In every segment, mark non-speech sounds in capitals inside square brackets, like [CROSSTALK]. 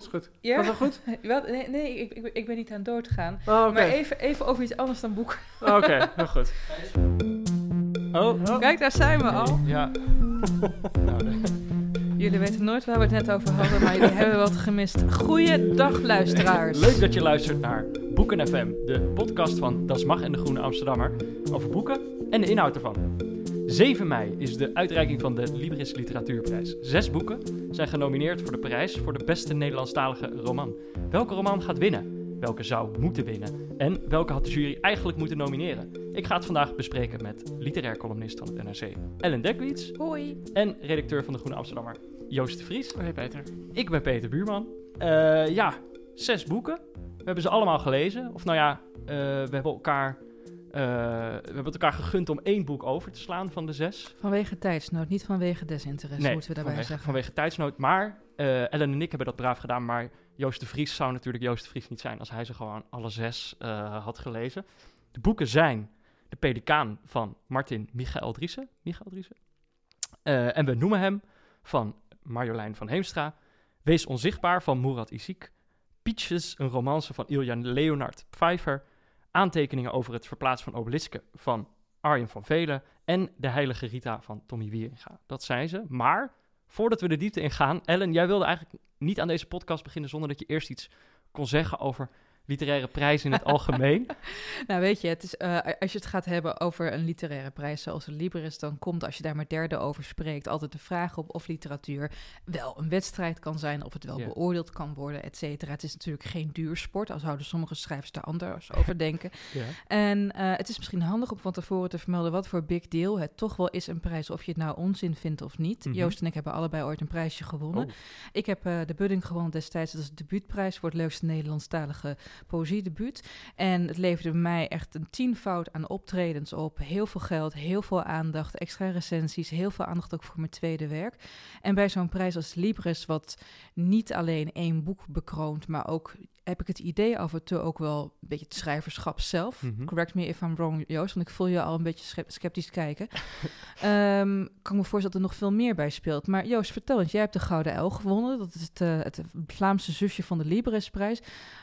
Is goed. Ja? Was dat goed? [LAUGHS] Wel, nee, nee ik, ik, ik ben niet aan doodgaan. Oh, oké. Maar even, even over iets anders dan boek. Oké, [LAUGHS] heel goed. Oh, Kijk, daar zijn we al. Ja. [LAUGHS] nou, Jullie weten nooit waar we het net over hadden, maar jullie hebben wat gemist. Goeiedag, luisteraars. Leuk dat je luistert naar Boeken FM, de podcast van Das Mag en de Groene Amsterdammer over boeken en de inhoud ervan. 7 mei is de uitreiking van de Libris Literatuurprijs. Zes boeken zijn genomineerd voor de prijs voor de beste Nederlandstalige roman. Welke roman gaat winnen? Welke zou moeten winnen? En welke had de jury eigenlijk moeten nomineren? Ik ga het vandaag bespreken met literair columnist van het NRC Ellen Dekwits Hoi. en redacteur van de Groene Amsterdammer Joost de Vries. Hey Peter. Ik ben Peter Buurman. Eh, ja, zes boeken. We hebben ze allemaal gelezen. Of nou ja, eh, we hebben elkaar. Eh, we hebben het elkaar gegund om één boek over te slaan van de zes. Vanwege tijdsnood, niet vanwege desinteresse, moeten we daarbij vanwege, zeggen. vanwege tijdsnood. Maar eh, Ellen en ik hebben dat braaf gedaan. Maar Joost de Vries zou natuurlijk Joost de Vries niet zijn als hij ze gewoon alle zes eh, had gelezen. De boeken zijn De Pelikaan van Martin Michael Driessen. Michael Driessen. En we noemen hem van Marjolein van Heemstra. Wees onzichtbaar van Murat Isik. Peaches, een romance van Ilja Leonard Pfeiffer. Aantekeningen over het verplaatsen van obeliske van Arjen van Velen. En De Heilige Rita van Tommy Wieringa. Dat zijn ze. Maar voordat we de diepte ingaan, Ellen, jij wilde eigenlijk niet aan deze podcast beginnen zonder dat je eerst iets kon zeggen over literaire prijzen in het algemeen. [LAUGHS] Nou, weet je, het is, eh, als je het gaat hebben over een literaire prijs zoals de Libris, dan komt, als je daar maar derde over spreekt, altijd de vraag op of literatuur wel een wedstrijd kan zijn, of het wel Ja. beoordeeld kan worden, et cetera. Het is natuurlijk geen duursport, al zouden sommige schrijvers daar anders over denken. [LAUGHS] Ja. En eh, het is misschien handig om van tevoren te vermelden wat voor big deal het toch wel is een prijs, of je het nou onzin vindt of niet. Mhm. Joost en ik hebben allebei ooit een prijsje gewonnen. Oh. Ik heb eh, de Budding gewonnen destijds. Dat is de debuutprijs voor het leukste Nederlandstalige poëziedebuut. En het leverde mij echt een tienvoud aan optredens op. Heel veel geld, heel veel aandacht, extra recensies, heel veel aandacht ook voor mijn tweede werk. En bij zo'n prijs als Libris, wat niet alleen één boek bekroont, maar ook heb ik het idee af en toe ook wel een beetje het schrijverschap zelf. Mhm. Correct me if I'm wrong, Joost, want ik voel je al een beetje schep- sceptisch kijken. [LAUGHS] Ehm kan me voorstellen dat er nog veel meer bij speelt. Maar Joost, vertel eens, jij hebt de Gouden Uil gewonnen. Dat is het, eh, het Vlaamse zusje van de Librisprijs.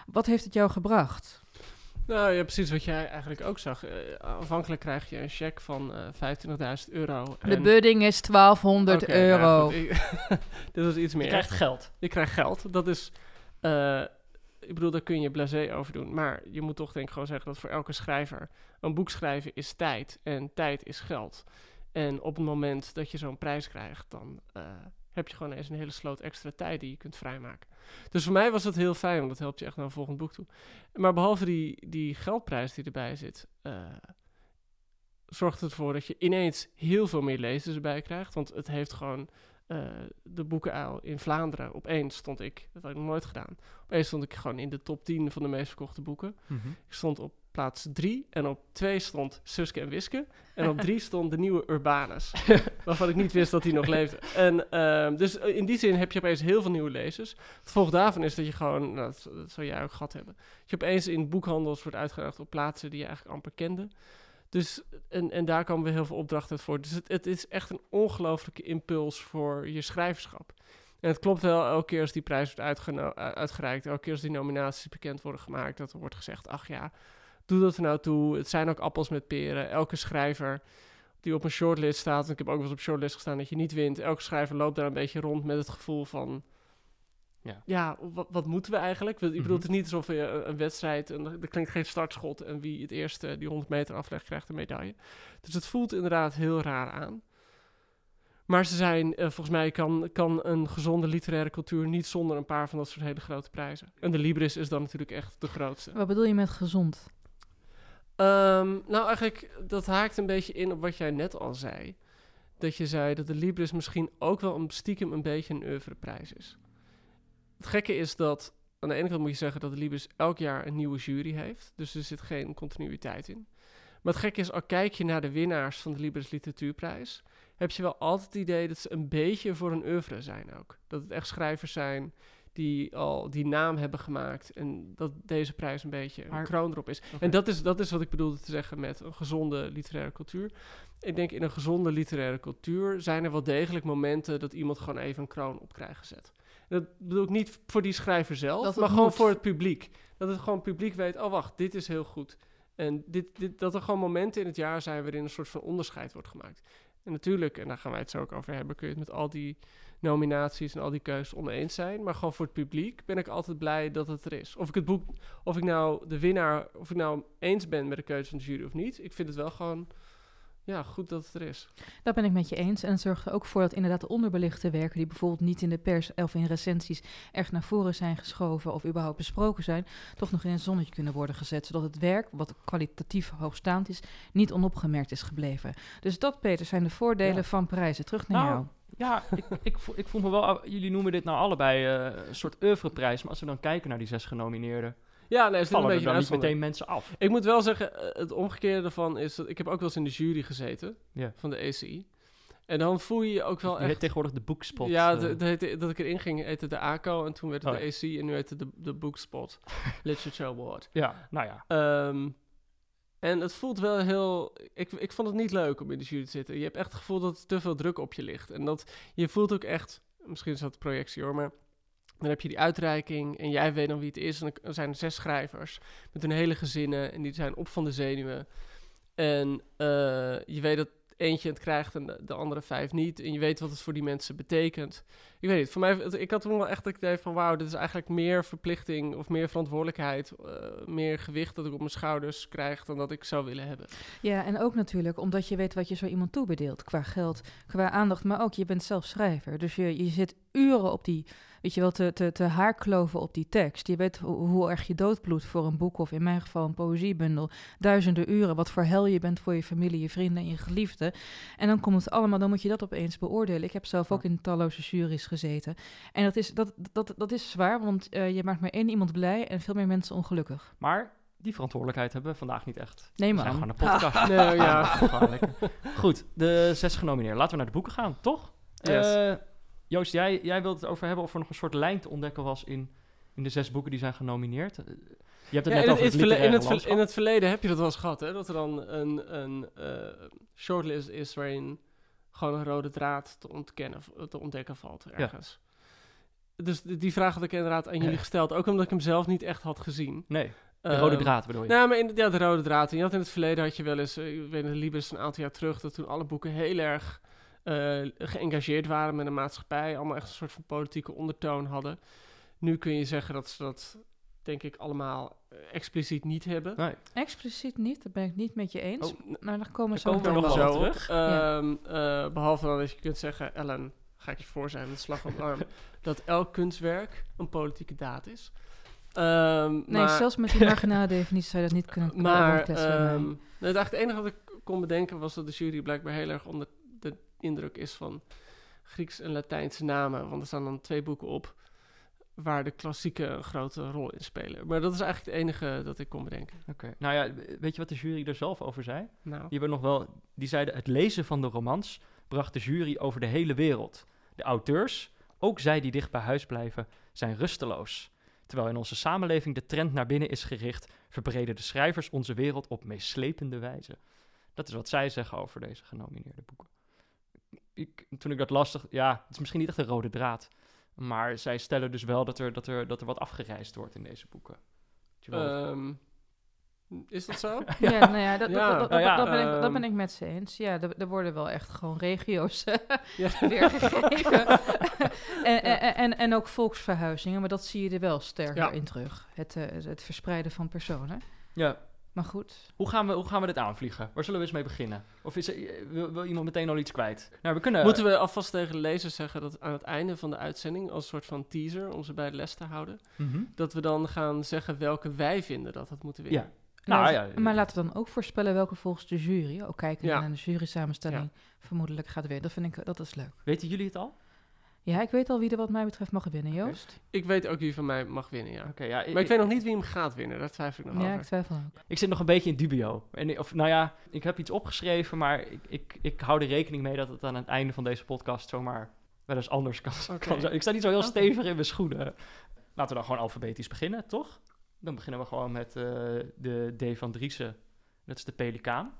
Wat heeft het jou gebracht? Nou ja, precies wat jij eigenlijk ook zag. Eh, aanvankelijk krijg je een cheque van eh 25.000 euro. De en- budding is 1200 Oké, euro. nou goed, ik- [LAUGHS] Dit was iets meer. Je krijgt geld. Je krijgt geld. Dat is... eh, ik bedoel, daar kun je blasé over doen. Maar je moet toch denk ik gewoon zeggen dat voor elke schrijver... een boek schrijven is tijd. En tijd is geld. En op het moment dat je zo'n prijs krijgt... dan eh, heb je gewoon eens een hele sloot extra tijd die je kunt vrijmaken. Dus voor mij was dat heel fijn, want dat helpt je echt naar een volgend boek toe. Maar behalve die, die geldprijs die erbij zit... eh, zorgt het ervoor dat je ineens heel veel meer lezers erbij krijgt. Want het heeft gewoon eh, de boekenuil in Vlaanderen. Opeens stond ik, dat had ik nog nooit gedaan. Opeens stond ik gewoon in de top 10 van de meest verkochte boeken. Ik stond op plaats 3 en op 2 stond Suske en Wiske. En op 3 [LAUGHS] stond de nieuwe Urbanus. [LAUGHS] waarvan ik niet wist dat die nog leefde. En, ehm, dus in die zin heb je opeens heel veel nieuwe lezers. Het gevolg daarvan is dat je gewoon, nou, dat, dat zou jij ook gehad hebben. Dat je opeens in boekhandels wordt uitgenodigd op plaatsen die je eigenlijk amper kende. Dus, en, en daar komen we heel veel opdrachten voor. Dus het, het is echt een ongelooflijke impuls voor je schrijverschap. En het klopt wel, elke keer als die prijs wordt uitgereikt, elke keer als die nominaties bekend worden gemaakt, dat er wordt gezegd, ach ja, doe dat er nou toe. Het zijn ook appels met peren. Elke schrijver die op een shortlist staat. En ik heb ook wel eens op shortlist gestaan dat je niet wint. Elke schrijver loopt daar een beetje rond met het gevoel van... Ja. Ja, wat, wat moeten we eigenlijk? Ik bedoel, Mhm. het is niet alsof je een, een wedstrijd... En er klinkt geen startschot en wie het eerste die 100 meter aflegt krijgt een medaille. Dus het voelt inderdaad heel raar aan. Maar ze zijn, eh, volgens mij kan, kan een gezonde literaire cultuur niet zonder een paar van dat soort hele grote prijzen. En de Libris is dan natuurlijk echt de grootste. Wat bedoel je met gezond? Ehm, nou, eigenlijk, dat haakt een beetje in op wat jij net al zei. Dat je zei dat de Libris misschien ook wel een stiekem een beetje een oeuvreprijs is. Het gekke is dat, aan de ene kant moet je zeggen dat de Libris elk jaar een nieuwe jury heeft. Dus er zit geen continuïteit in. Maar het gekke is, al kijk je naar de winnaars van de Libris Literatuurprijs, heb je wel altijd het idee dat ze een beetje voor een oeuvre zijn ook. Dat het echt schrijvers zijn die al die naam hebben gemaakt en dat deze prijs een beetje een Maar- kroon erop is. En dat is, dat is wat ik bedoelde te zeggen met een gezonde literaire cultuur. Ik denk in een gezonde literaire cultuur zijn er wel degelijk momenten dat iemand gewoon even een kroon op krijgt gezet. Dat bedoel ik niet voor die schrijver zelf, maar gewoon moet. voor het publiek. Dat het gewoon publiek weet, oh wacht, dit is heel goed. En dit, dit, dat er gewoon momenten in het jaar zijn waarin een soort van onderscheid wordt gemaakt. En natuurlijk, en daar gaan wij het zo ook over hebben, kun je het met al die nominaties en al die keuzes oneens zijn. Maar gewoon voor het publiek ben ik altijd blij dat het er is. Of ik het boek, of ik nou de winnaar, of ik nou eens ben met de keuze van de jury of niet. Ik vind het wel gewoon, ja, goed dat het er is. Dat ben ik met je eens. En het zorgt er ook voor dat inderdaad de onderbelichte werken, die bijvoorbeeld niet in de pers of in recensies echt naar voren zijn geschoven of überhaupt besproken zijn, toch nog in een zonnetje kunnen worden gezet. Zodat het werk, wat kwalitatief hoogstaand is, niet onopgemerkt is gebleven. Dus dat, Peter, zijn de voordelen Ja. van prijzen. Terug naar Nou, jou. Ja, ik, ik, voel, ik voel me wel... Jullie noemen dit nou allebei eh, een soort oeuvreprijs. Maar als we dan kijken naar die zes genomineerden... Ja, nee, is dit een vallen er beetje dan een niet meteen mensen af. Ik moet wel zeggen, eh, het omgekeerde daarvan is dat ik heb ook wel eens in de jury gezeten Ja. van de ECI. En dan voel je je ook wel echt... tegenwoordig de boekspot. ja, eh, de- de heette- dat ik erin ging, heette de ACO en toen werd het Oh de ECI en nu heette het de, de Bookspot [LAUGHS] Literature Award. ja, nou ja. Ehm, en het voelt wel heel... Ik, ik vond het niet leuk om in de jury te zitten. Je hebt echt het gevoel dat er te veel druk op je ligt. En dat je voelt ook echt... Misschien is dat projectie hoor, maar... Dan heb je die uitreiking en jij weet dan wie het is. En er zijn zes schrijvers met hun hele gezinnen en die zijn op van de zenuwen. En eh, je weet dat eentje het krijgt en de, de andere vijf niet. En je weet wat het voor die mensen betekent. Ik weet niet, voor mij, ik had toen wel echt het idee van... wauw, dit is eigenlijk meer verplichting of meer verantwoordelijkheid... eh, meer gewicht dat ik op mijn schouders krijg dan dat ik zou willen hebben. Ja, en ook natuurlijk omdat je weet wat je zo iemand toebedeelt. Qua geld, qua aandacht, maar ook je bent zelf schrijver. Dus je, je zit uren op die, weet je wel, te, te, te haarkloven op die tekst. Je weet hoe, hoe erg je doodbloedt voor een boek of in mijn geval een poëziebundel. Duizenden uren, wat voor hel je bent voor je familie, je vrienden en je geliefden. En dan komt het allemaal, dan moet je dat opeens beoordelen. Ik heb zelf ook in talloze juries gezeten. En dat is, dat, dat, dat is zwaar, want eh, je maakt maar één iemand blij en veel meer mensen ongelukkig. Maar die verantwoordelijkheid hebben we vandaag niet echt. Nee, We zijn gewoon een podcast. [LAUGHS] Nee, ja. [LAUGHS] Goed, de zes genomineerden. Laten we naar de boeken gaan, toch? Yes. Eh, Joost, jij, jij wilt het over hebben of er nog een soort lijn te ontdekken was in, in de zes boeken die zijn genomineerd. Je hebt het Ja, net in, over het, het verle- in, het, in het verleden heb je dat wel eens gehad, hè? Dat er dan een, een eh, shortlist is waarin gewoon een rode draad te, ontkennen, te ontdekken valt ergens. Dus die vraag had ik inderdaad aan jullie gesteld, ook omdat ik hem zelf niet echt had gezien. Nee, de rode Ehm, draad bedoel je. Nou, maar in, ja, de rode draad. En je had in het verleden had je wel eens, eh, ik weet niet, Libris een aantal jaar terug, dat toen alle boeken heel erg eh, geëngageerd waren met de maatschappij, allemaal echt een soort van politieke ondertoon hadden. Nu kun je zeggen dat ze dat, denk ik, allemaal eh, expliciet niet hebben. nee. Expliciet niet, dat ben ik niet met je eens. Oh, maar daar komen komen we nog wel terug. Ja. Ehm, eh, behalve dan dat je kunt zeggen, Ellen, ga ik je voor zijn met slag op arm, [LAUGHS] dat elk kunstwerk een politieke daad is. Ehm, Nee, maar, zelfs met die [LAUGHS] marginale definitie zou je dat niet kunnen maar ehm, het enige wat ik kon bedenken was dat de jury blijkbaar heel erg onder de indruk is van Grieks en Latijnse namen. Want er staan dan twee boeken op waar de klassieke een grote rol in spelen. Maar dat is eigenlijk het enige dat ik kon bedenken. Oké. Nou ja, weet je wat de jury er zelf over zei? Nou, Die, hebben nog wel, die zeiden het lezen van de romans bracht de jury over de hele wereld. De auteurs, ook zij die dicht bij huis blijven, zijn rusteloos. Terwijl in onze samenleving de trend naar binnen is gericht, verbreden de schrijvers onze wereld op meeslepende wijze. Dat is wat zij zeggen over deze genomineerde boeken. Ik, toen ik dat lastig, ja, het is misschien niet echt een rode draad. Maar zij stellen dus wel dat er, dat er, dat er wat afgereisd wordt in deze boeken. Weet je wel? ehm, Is dat zo? [LAUGHS] Ja, nou ja, dat, Ja, dat, dat, nou ja, dat ben ik, dat ehm, ben ik met ze eens. Ja, er, er worden wel echt gewoon regio's [LAUGHS] eh, [LAUGHS] weergegeven. en, en, en, en ook volksverhuizingen, maar dat zie je er wel sterker Ja. in terug. Het, eh, het verspreiden van personen. Ja. Maar goed, Hoe gaan, we, hoe gaan we dit aanvliegen? Waar zullen we eens mee beginnen? Of is er, eh, wil, wil iemand meteen al iets kwijt? Nou, we kunnen... Moeten we alvast tegen de lezers zeggen dat aan het einde van de uitzending, als een soort van teaser, om ze bij de les te houden, Mhm. dat we dan gaan zeggen welke wij vinden dat het moeten winnen. Ja. Nou, Nou, ja, maar laten we dan ook voorspellen welke volgens de jury, ook kijken Ja. naar de jury samenstelling, vermoedelijk gaat winnen. Dat vind ik, dat is leuk. Weten jullie het al? Ja, ik weet al wie er wat mij betreft mag winnen, Joost. Ik weet ook wie van mij mag winnen, ja. Oké, ja. Maar ik weet nog niet wie hem gaat winnen, daar twijfel ik nog Ja, over. ik twijfel ook. Ik zit nog een beetje in dubio. En, of, nou ja, ik heb iets opgeschreven, maar ik, ik, ik hou er rekening mee dat het aan het einde van deze podcast zomaar wel eens anders kan, [LAUGHS] Oké. kan zijn. Ik sta niet zo heel stevig in mijn schoenen. Laten we dan gewoon alfabetisch beginnen, toch? Dan beginnen we gewoon met eh, de D van Driessen. Dat is de Pelikaan.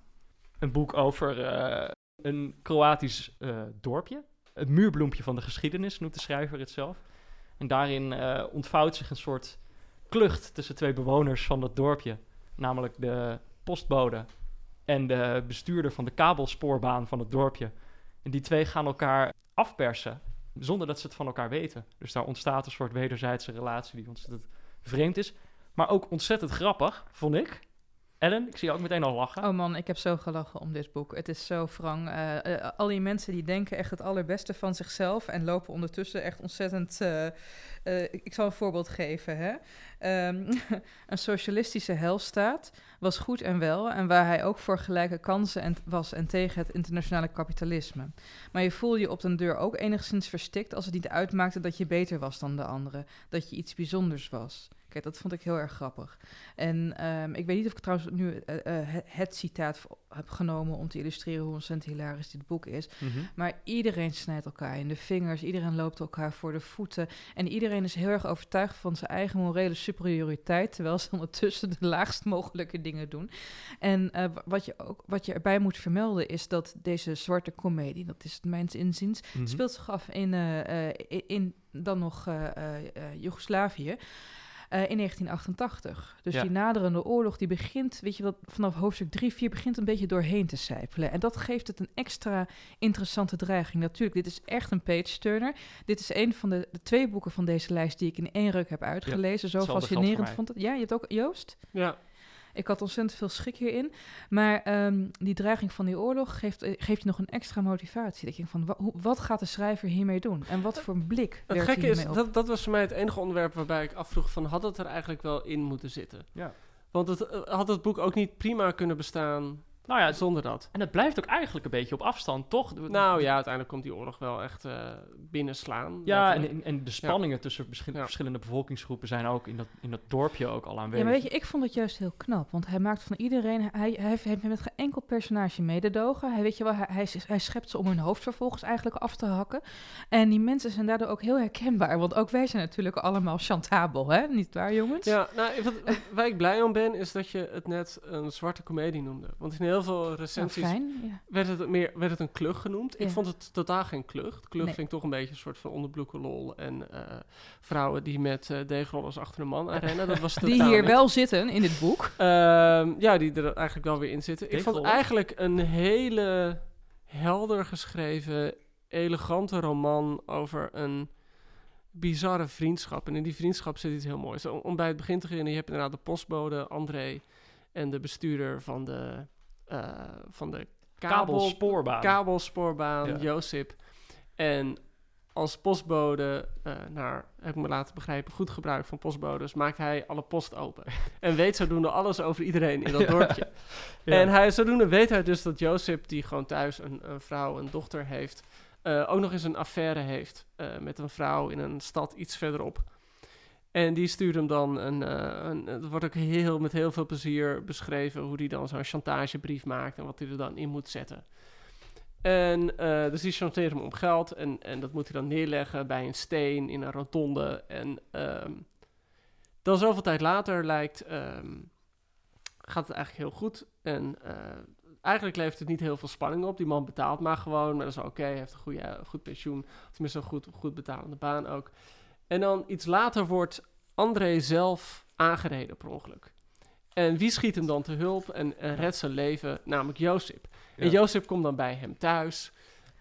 Een boek over eh, een Kroatisch eh, dorpje. Het muurbloempje van de geschiedenis, noemt de schrijver het zelf. En daarin eh, ontvouwt zich een soort klucht tussen twee bewoners van dat dorpje. Namelijk de postbode en de bestuurder van de kabelspoorbaan van het dorpje. En die twee gaan elkaar afpersen, zonder dat ze het van elkaar weten. Dus daar ontstaat een soort wederzijdse relatie die ontzettend vreemd is. Maar ook ontzettend grappig, vond ik. Ellen, ik zie je ook meteen al lachen. Oh man, ik heb zo gelachen om dit boek. Het is zo wrang. Eh, eh, al die mensen die denken echt het allerbeste van zichzelf en lopen ondertussen echt ontzettend. eh, ik, ik zal een voorbeeld geven. Hè? Ehm, [LAUGHS] een socialistische helstaat was goed en wel en waar hij ook voor gelijke kansen en, was en tegen het internationale kapitalisme. Maar je voelde je op den deur ook enigszins verstikt als het niet uitmaakte dat je beter was dan de anderen, dat je iets bijzonders was. Dat vond ik heel erg grappig. En ehm, ik weet niet of ik trouwens nu eh, eh, het, citaat heb genomen om te illustreren hoe ontzettend hilarisch dit boek is. Mhm. Maar iedereen snijdt elkaar in de vingers, iedereen loopt elkaar voor de voeten. En iedereen is heel erg overtuigd van zijn eigen morele superioriteit, terwijl ze [LAUGHS] ondertussen de laagst mogelijke dingen doen. En eh, wa- wat, je ook, wat je erbij moet vermelden is dat deze zwarte komedie, dat is het mijns inziens, Mhm. speelt zich af in, in, dan nog Joegoslavië. Eh, in 1988. Dus Ja. die naderende oorlog die begint, weet je wat, vanaf hoofdstuk 3, 4 begint een beetje doorheen te sijpelen. En dat geeft het een extra interessante dreiging. Natuurlijk, dit is echt een page-turner. Dit is een van de, de twee boeken van deze lijst die ik in één ruk heb uitgelezen. Zo fascinerend vond het. Ja, je hebt ook Joost? Ja, Ik had ontzettend veel schik hierin. Maar ehm, die dreiging van die oorlog geeft, eh, geeft je nog een extra motivatie. Dat je denkt van, wa- hoe- wat gaat de schrijver hiermee doen? En wat voor een blik het werkt gekke is, op? dat, dat was voor mij het enige onderwerp waarbij ik afvroeg van, had het er eigenlijk wel in moeten zitten? Ja. Want het, eh, had het boek ook niet prima kunnen bestaan Nou ja, zonder dat? en het blijft ook eigenlijk een beetje op afstand, toch? Nou ja, uiteindelijk komt die oorlog wel echt eh, binnenslaan. Ja, en, en, de spanningen tussen verschil- Ja. verschillende bevolkingsgroepen zijn ook in dat, in dat dorpje ook al Ja, aanwezig. maar weet je, ik vond het juist heel knap. Want hij maakt van iedereen... Hij, hij, heeft, met geen enkel personage mededogen. Hij, weet je wel, hij, hij, hij schept ze om hun hoofd vervolgens eigenlijk af te hakken. En die mensen zijn daardoor ook heel herkenbaar. Want ook wij zijn natuurlijk allemaal chantabel, hè? Niet waar, jongens? Ja, nou, wat, wat- waar ik blij om ben, is dat je het net een zwarte komedie noemde. Want in heel veel Nou, recensies fijn. Ja. werd, het meer, werd het een klucht genoemd. Ik vond het totaal geen klucht. Klucht Nee. klinkt toch een beetje een soort van onderbroekenlol. En eh, vrouwen die met eh deegrollers achter een man aanrennen. Dat was [LAUGHS] Die hier niet. wel zitten in dit boek. Ehm, ja, die er eigenlijk wel weer in zitten. Ik vond eigenlijk een hele helder geschreven, elegante roman over een bizarre vriendschap. En in die vriendschap zit iets heel moois. Om, om bij het begin te beginnen, je hebt inderdaad de postbode, André, en de bestuurder van de, eh, van de kabel, Kabelspoorbaan. kabelspoorbaan, Ja. Josip. En als postbode, eh naar, heb ik me laten begrijpen, goed gebruik van postbodes, maakt hij alle post open. [LAUGHS] en weet zodoende alles over iedereen in dat [LAUGHS] Ja. dorpje. Ja. En hij, zodoende weet hij dus dat Josip, die gewoon thuis een, een vrouw, een dochter heeft, eh, ook nog eens een affaire heeft met een vrouw in een stad iets verderop. En die stuurt hem dan een, eh, een het wordt ook heel, met heel veel plezier beschreven hoe hij dan zo'n chantagebrief maakt en wat hij er dan in moet zetten. En eh, dus die chanteert hem om geld en, en dat moet hij dan neerleggen bij een steen in een rotonde. En ehm, dan zoveel tijd later lijkt, ehm, gaat het eigenlijk heel goed. En eh, eigenlijk levert het niet heel veel spanning op. Die man betaalt maar gewoon, maar dat is oké. Hij heeft een goede, goed pensioen, tenminste een goed, goed betalende baan ook. En dan iets later wordt André zelf aangereden per ongeluk. En wie schiet hem dan te hulp en, en redt zijn leven? Namelijk Jozef. En. Jozef komt dan bij hem thuis.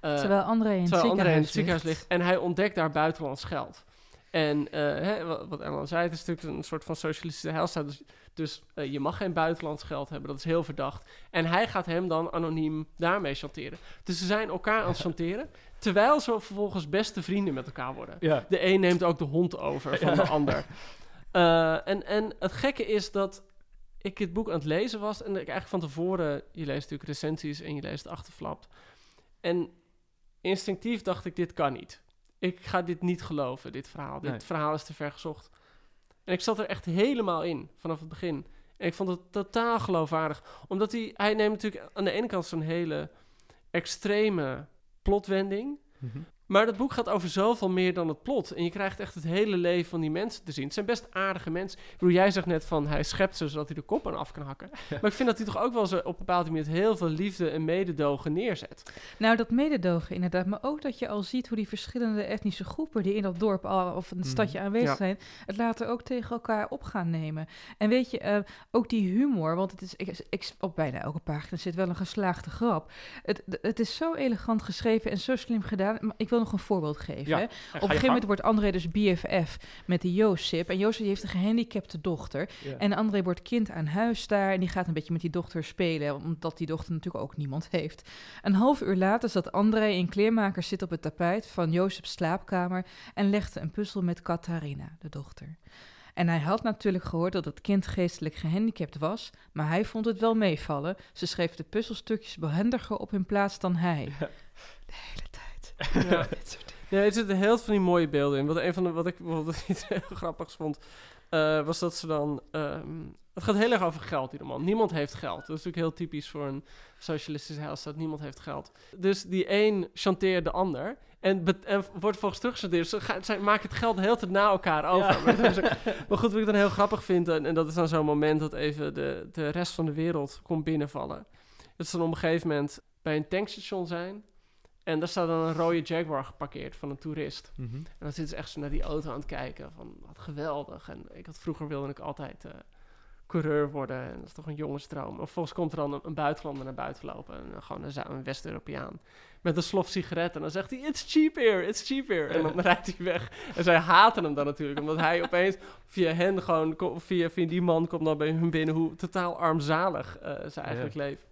eh, Terwijl André in het terwijl André in het ziekenhuis ziekenhuis ligt. En hij ontdekt daar buitenlands geld. En eh, hè, wat, wat Ellen zei, het is natuurlijk een soort van socialistische heilstaat. Dus, dus eh, je mag geen buitenlands geld hebben, dat is heel verdacht. En hij gaat hem dan anoniem daarmee chanteren. Dus ze zijn elkaar aan het [LAUGHS] chanteren, terwijl ze vervolgens beste vrienden met elkaar worden. Ja. De een neemt ook de hond over van de ander. Eh, en, en het gekke is dat ik het boek aan het lezen was en ik eigenlijk van tevoren, je leest natuurlijk recensies en je leest achterflapt. En instinctief dacht ik, dit kan niet. Ik ga dit niet geloven, dit verhaal. Dit verhaal is te ver gezocht. En ik zat er echt helemaal in, vanaf het begin. En ik vond het totaal geloofwaardig. Omdat hij, hij neemt natuurlijk aan de ene kant zo'n hele extreme plotwending. Mhm. Maar dat boek gaat over zoveel meer dan het plot. En je krijgt echt het hele leven van die mensen te zien. Het zijn best aardige mensen. Ik bedoel, jij zegt net van hij schept ze zodat hij de kop aan af kan hakken. [LAUGHS] Maar ik vind dat hij toch ook wel zo op een bepaalde manier heel veel liefde en mededogen neerzet. Nou, dat mededogen inderdaad. Maar ook dat je al ziet hoe die verschillende etnische groepen die in dat dorp al, of een Mhm. stadje aanwezig Ja. zijn, het later ook tegen elkaar op gaan nemen. En weet je, eh, ook die humor, want het is, ik, ik, op bijna elke pagina zit wel een geslaagde grap. Het, het is zo elegant geschreven en zo slim gedaan. Maar ik wil nog een voorbeeld geven. Ja, Op een gegeven gang. moment wordt André dus BFF met Jozef. En Jozef heeft een gehandicapte dochter. Ja. En André wordt kind aan huis daar. En die gaat een beetje met die dochter spelen. Omdat die dochter natuurlijk ook niemand heeft. Een half uur later zat André in kleermakers zit op het tapijt van Jozefs slaapkamer. En legde een puzzel met Catharina, de dochter. En hij had natuurlijk gehoord dat het kind geestelijk gehandicapt was. Maar hij vond het wel meevallen. Ze schreef de puzzelstukjes behendiger op hun plaats dan hij. Ja. De hele. Ja. [LAUGHS] Ja, er zitten heel veel van die mooie beelden in. Wat, een van de, wat ik bijvoorbeeld [LAUGHS] iets heel grappigs vond, eh, was dat ze dan... ehm, het gaat heel erg over geld, die roman. Niemand heeft geld. Dat is natuurlijk heel typisch voor een socialistische heilstaat. Niemand heeft geld. Dus die een chanteert de ander. En, wordt volgens teruggechanteerd. Ze gaan- zij maken het geld de hele tijd na elkaar over. [LAUGHS] Maar goed, wat ik dan heel grappig vind... En, en dat is dan zo'n moment dat even de, de rest van de wereld komt binnenvallen. Dat ze dan op een gegeven moment bij een tankstation zijn... En daar staat dan een rode Jaguar geparkeerd van een toerist. Mhm. En dan zitten ze echt zo naar die auto aan het kijken. Van wat geweldig. En ik had vroeger wilde ik altijd eh, coureur worden. En dat is toch een jongensdroom. Of volgens komt er dan een, een buitenlander naar buiten lopen. En dan gewoon een, een West-Europeaan. Met een slof sigaret. En dan zegt hij: It's cheap here, it's cheap here. En dan [LAUGHS] rijdt hij weg. En zij haten hem dan natuurlijk. Omdat hij opeens via hen gewoon. Via, via die man komt dan bij hun binnen. Hoe totaal armzalig eh ze eigenlijk leven.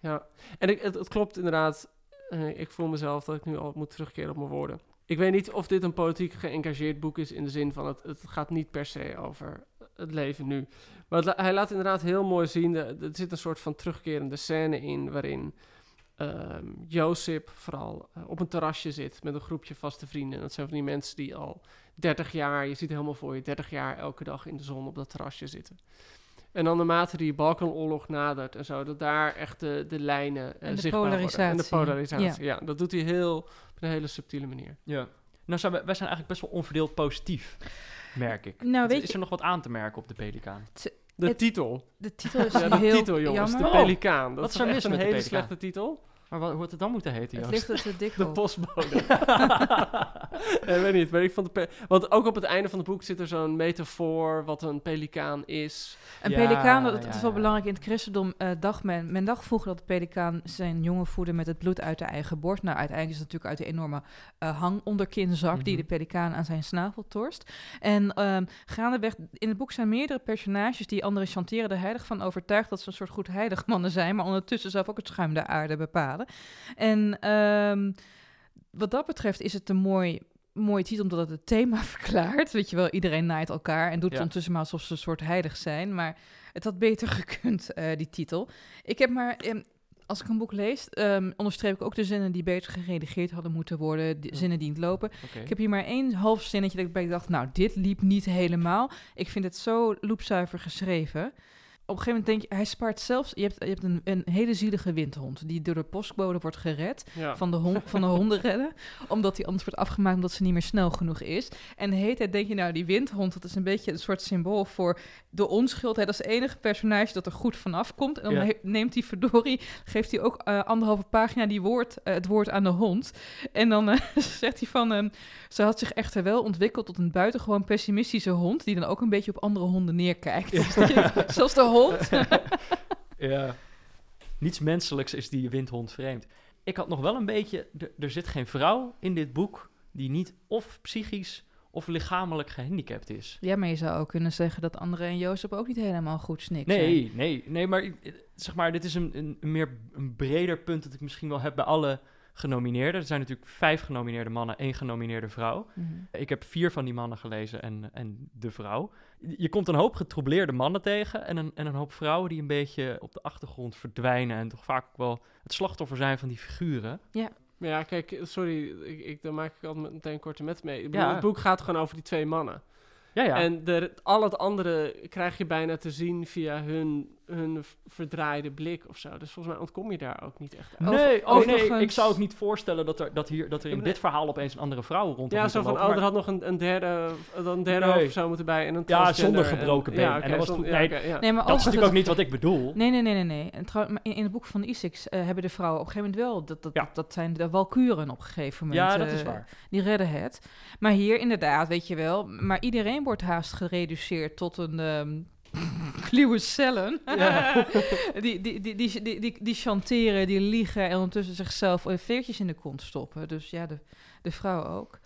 Ja. En ik, het, het klopt inderdaad. Eh, ik voel mezelf dat ik nu al moet terugkeren op mijn woorden. Ik weet niet of dit een politiek geëngageerd boek is in de zin van het, het gaat niet per se over het leven nu. Maar hij laat inderdaad heel mooi zien, er zit een soort van terugkerende scène in waarin ehm Josip vooral eh, op een terrasje zit met een groepje vaste vrienden. En dat zijn van die mensen die al 30 jaar, je ziet helemaal voor je, 30 jaar elke dag in de zon op dat terrasje zitten. En dan naarmate die Balkanoorlog nadert en zo, dat daar echt de, de lijnen eh, En de zichtbaar worden. En de polarisatie. polarisatie, ja. Dat doet hij heel, op een hele subtiele manier. Ja. Nou, zijn we, wij zijn eigenlijk best wel onverdeeld positief, merk ik. Nou, weet is je- er nog wat aan te merken op de Pelikaan? De Het- titel. De titel is [LAUGHS] Ja, de heel titel, jongens. jammer. De Oh, Pelikaan. Dat wat is mis een hele Pelikaan? slechte titel. Maar wat, hoe had het dan moeten heten, Het Joost? ligt te dik De postbode. [LAUGHS] [LAUGHS] ik weet niet, maar ik vond de Want ook op het einde van het boek zit er zo'n metafoor wat een pelikaan is. Een Ja, pelikaan, dat, is wel belangrijk in het christendom. eh dacht men, men dacht vroeger dat de pelikaan zijn jongen voedde met het bloed uit de eigen borst. Nou, uiteindelijk is het natuurlijk uit de enorme eh hangonderkinzak die Mhm. de pelikaan aan zijn snavel torst. En ehm gaandeweg, in het boek zijn meerdere personages die anderen chanteren er heilig van overtuigd dat ze een soort goed heilig mannen zijn, maar ondertussen zelf ook het schuim der aarde bepalen. En ehm, wat dat betreft is het een mooi mooie titel omdat het het thema [LAUGHS] verklaart. Weet je wel, iedereen naait elkaar en doet Ja. ondertussen maar alsof ze een soort heilig zijn. Maar het had beter [LAUGHS] gekund, eh, die titel. Ik heb maar, ehm, als ik een boek lees, ehm, onderstreep ik ook de zinnen die beter geredigeerd hadden moeten worden. De zinnen die niet lopen. Ik heb hier maar één half zinnetje dat ik bij dacht, nou, dit liep niet helemaal. Ik vind het zo loepzuiver geschreven. Op een gegeven moment denk je, hij spaart zelfs... Je hebt, je hebt een, een hele zielige windhond die door de postbode wordt gered Ja. van de, hon- van de [LAUGHS] honden redden. Omdat hij anders wordt afgemaakt omdat ze niet meer snel genoeg is. En de hele tijd denk je, nou, die windhond, dat is een beetje een soort symbool voor de onschuld. Hè? Dat is het enige personage dat er goed vanaf komt. En dan Ja. neemt hij verdorie, geeft hij ook eh, anderhalve pagina die woord, eh, het woord aan de hond. En dan eh, [LAUGHS] zegt hij van, ehm, ze had zich echter wel ontwikkeld tot een buitengewoon pessimistische hond, die dan ook een beetje op andere honden neerkijkt. Dus die- Zelfs de [LAUGHS] hond windhond. [LAUGHS] Ja. Niets menselijks is die windhond vreemd. Ik had nog wel een beetje... Er, er zit geen vrouw in dit boek die niet of psychisch of lichamelijk gehandicapt is. ja, maar je zou ook kunnen zeggen dat André en Jozef ook niet helemaal goed snik zijn. Nee, nee, nee, maar eh, zeg maar, dit is een, een, een meer een breder punt dat ik misschien wel heb bij alle genomineerden. Er zijn natuurlijk vijf genomineerde mannen, één genomineerde vrouw. Mhm. Ik heb vier van die mannen gelezen en, en de vrouw. Je komt een hoop getroubleerde mannen tegen en een, en een hoop vrouwen die een beetje op de achtergrond verdwijnen en toch vaak ook wel het slachtoffer zijn van die figuren. Maar ja, kijk, sorry, ik, ik, daar maak ik altijd meteen korte met mee. Bedoel, Ja. Het boek gaat gewoon over die twee mannen. Ja, ja. En de, al het andere krijg je bijna te zien via hun, hun verdraaide blik of zo. Dus volgens mij ontkom je daar ook niet echt aan. nee, oh nee, overigens- ik zou ook niet voorstellen dat er, dat hier, dat er in dit verhaal opeens een andere vrouw rondom Ja, zo van, lopen, oh, er had nog een, een derde, een derde Nee. hoofd zou moeten bij en een Ja, zonder gebroken en, been. Ja, En oké, dan was het zonder- ja, Nee, oké, ja. Nee, maar Dat is natuurlijk ook niet wat ik bedoel. Nee, nee, nee, nee. nee. En trouw, in, in het boek van Isix eh, hebben de vrouwen op een gegeven moment wel... Dat, dat, Ja. dat, dat zijn de walkuren op een gegeven moment. Ja, dat is eh, waar. Die redden het. Maar hier inderdaad, weet je wel... Maar iedereen wordt haast gereduceerd tot een... ehm kluwe cellen. [LAUGHS] Ja. die, die, die, die, die, die, die chanteren, die liegen... en ondertussen zichzelf veertjes in de kont stoppen. Dus ja, de, de vrouw ook.